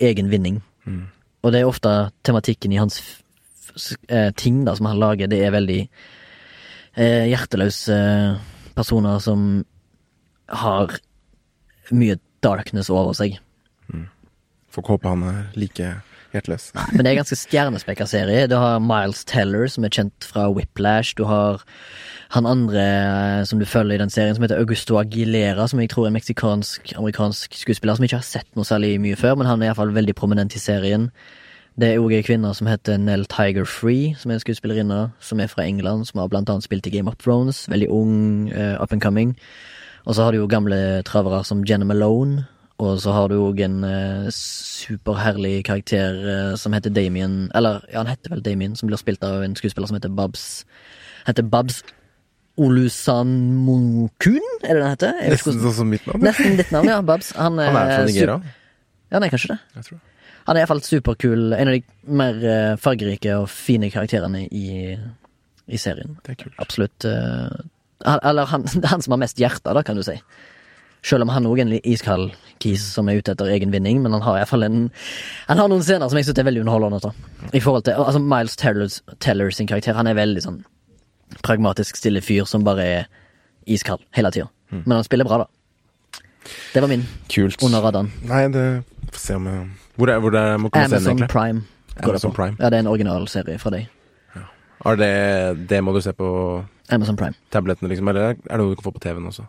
egen vinning. Og det er ofte tematikken i hans ting da som han lager, det er veldig eh, hjerteløse personer som har mye darkness over seg. Får ikke håpe han er like hjerteløs. Men det er en ganske stjernespekka serie. Du har Miles Teller, som er kjent fra Whiplash. Du har han andre eh, som du følger i den serien, som heter Augusto Aguilera, som jeg tror er en meksikansk-amerikansk skuespiller som jeg ikke har sett noe særlig mye før, men han er iallfall veldig prominent i serien. Det er òg ei kvinne som heter Nell Tiger Free, som er en skuespillerinne som er fra England, som har blant annet spilt i Game of Thrones. Veldig ung, uh, up and coming. Og så har du jo gamle travere som Jenna Malone. Og så har du òg en eh, superherlig karakter eh, som heter Damien Eller, ja, han heter vel Damien, som blir spilt av en skuespiller som heter Babs Heter Babs Olusanmokun, er det den heter? Vet ikke Nesten sånn som mitt navn. Nesten ditt navn, ja. Babs. Han, Han er fra Nigeria, Ja, nei, kanskje det. jeg tror. Han er iallfall superkul. En av de mer eh, fargerike og fine karakterene i, i serien. Det er kult. Absolutt. eh, han, eller han, [LAUGHS] han som har mest hjerte, da, kan du si. Selv om han òg er en iskald kis som er ute etter egen vinning, men han har iallfall en Han har noen scener som jeg syns er veldig underholdende. Da. I forhold til Altså Miles Tellers, Teller sin karakter, han er veldig sånn pragmatisk, stille fyr som bare er iskald hele tida. Mm. Men han spiller bra, da. Det var min Kult. under radaren. Nei, det Får se om jeg Hvor er, hvor er må komme Amazon egentlig? Prime. Amazon. Prime. Ja, det er en originalserie fra deg. Er det Det må du se på Amazon Prime. tablettene, liksom? Eller er det noe du kan få på TV-en også?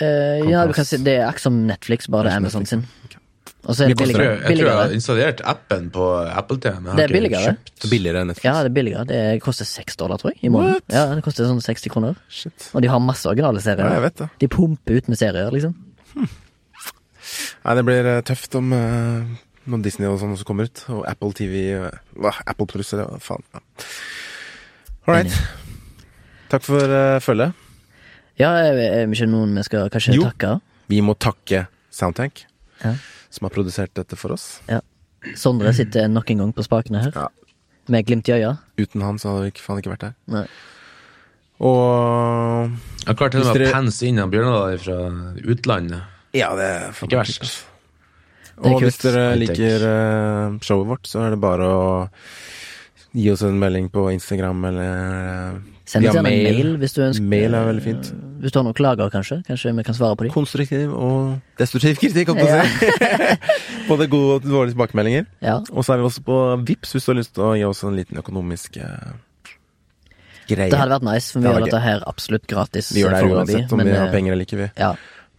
Eh, ja, passe. du kan si det er akkurat som Netflix, bare det er Amazon Netflix. sin. Og så er det Mye koster Jeg billigere. tror, jeg tror jeg har installert appen på Apple TV. Men jeg har Det er billigere. kjøpt. Billigere enn Netflix? Ja, det er billigere. Det koster seks dollar, tror jeg, i måneden. Ja, det koster sånn 60 kroner. Shit. Og de har masse originale Ja, serier. jeg vet det. De pumper ut med serier, liksom. Nei, det blir eh, tøft om eh, når Disney og sånn også kommer ut. Og Apple TV Apple Plus eller hva faen. Ja. All right. Takk for uh, følget. Ja, er det ikke noen vi skal kanskje Jo. takke? Vi må takke Soundtank, Ja. som har produsert dette for oss. Ja. Sondre sitter nok en gang på spakene her, Ja. med glimt i øya. Uten han så hadde vi ikke, faen ikke vært her. Nei. Og Jeg har klart til og med å pense inn av Bjørnadal fra utlandet. Ja, det er Ikke verst. kult, ass. Det er Og hvis dere liker eh, showet vårt, så er det bare å gi oss en melding på Instagram eller eh, Send via oss gjerne en mail hvis du ønsker. Mail er veldig fint. Hvis du har noen klager, kanskje. Kanskje vi kan svare på dem. Konstruktiv og destruktiv kritikk, holdt jeg på å si. [LAUGHS] [LAUGHS] Både gode og dårlige tilbakemeldinger. Ja. Og så er vi også på Vips hvis du har lyst til å gi oss en liten økonomisk eh, greie. Det hadde vært nice, for vi Det gjør dette her absolutt gratis. vi gjør det her uansett om men, vi har eh, penger eller ikke, vi. Ja,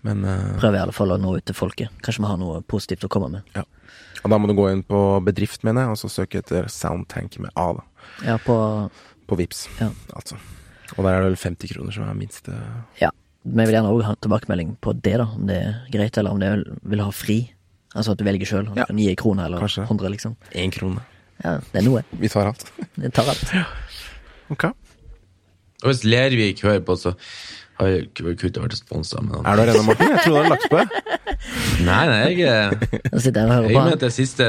Men uh, prøver i alle fall å nå ut til folket. Kanskje vi har noe positivt å komme med. og da må du gå inn på bedrift, mener jeg, og så søke etter Soundtank med A, da. Ja, på På Vips, Ja. altså. Og der er det vel 50 kroner som er minste Ja. Vi vil gjerne òg ha tilbakemelding på det, da. Om det er greit, eller om det vil ha fri. Altså at du velger sjøl. Ja. Du kan gi en krone eller Kanskje. 100, liksom. én krone. Ja, det er noe. Vi tar alt. Vi tar alt. [LAUGHS] Ok. Og hvis Lervik hører på, så har kunne ikke vært sponsa. Men Er du arena, Morten? Jeg trodde du hadde lagt på. [LAUGHS] nei, nei, jeg, er- Nå sitter jeg og hører jeg på. Jeg han. er siste,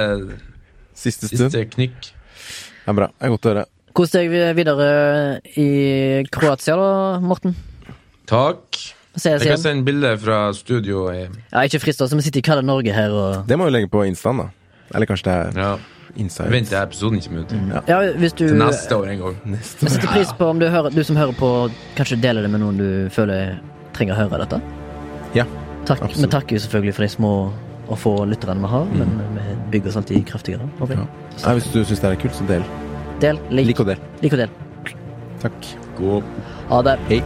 Siste stund. siste knykk. Det er bra. Det er godt å høre. Kos deg videre i Kroatia, da, Morten. Takk. Jeg kan sende bilde fra studio. i- Ja, ikke frist oss, vi sitter i kalde Norge her og Det må vi legge på instaen, da. Eller kanskje det er Ja. Inside. Vent til episoden kommer ut. Ja, hvis du Til neste år en gang. Neste. Vi setter pris på om du, hører, du som hører på, kanskje deler det med noen du føler trenger å høre dette. Ja, Takk, absolutt. vi takker jo selvfølgelig for de små og få lytterne vi har, men vi bygger oss alltid kraftigere. Okay. Ja. Ja. Hvis du syns det er kult, så del. Del, lik, Lik og del. lik og del. Takk. God Ha det. Hei.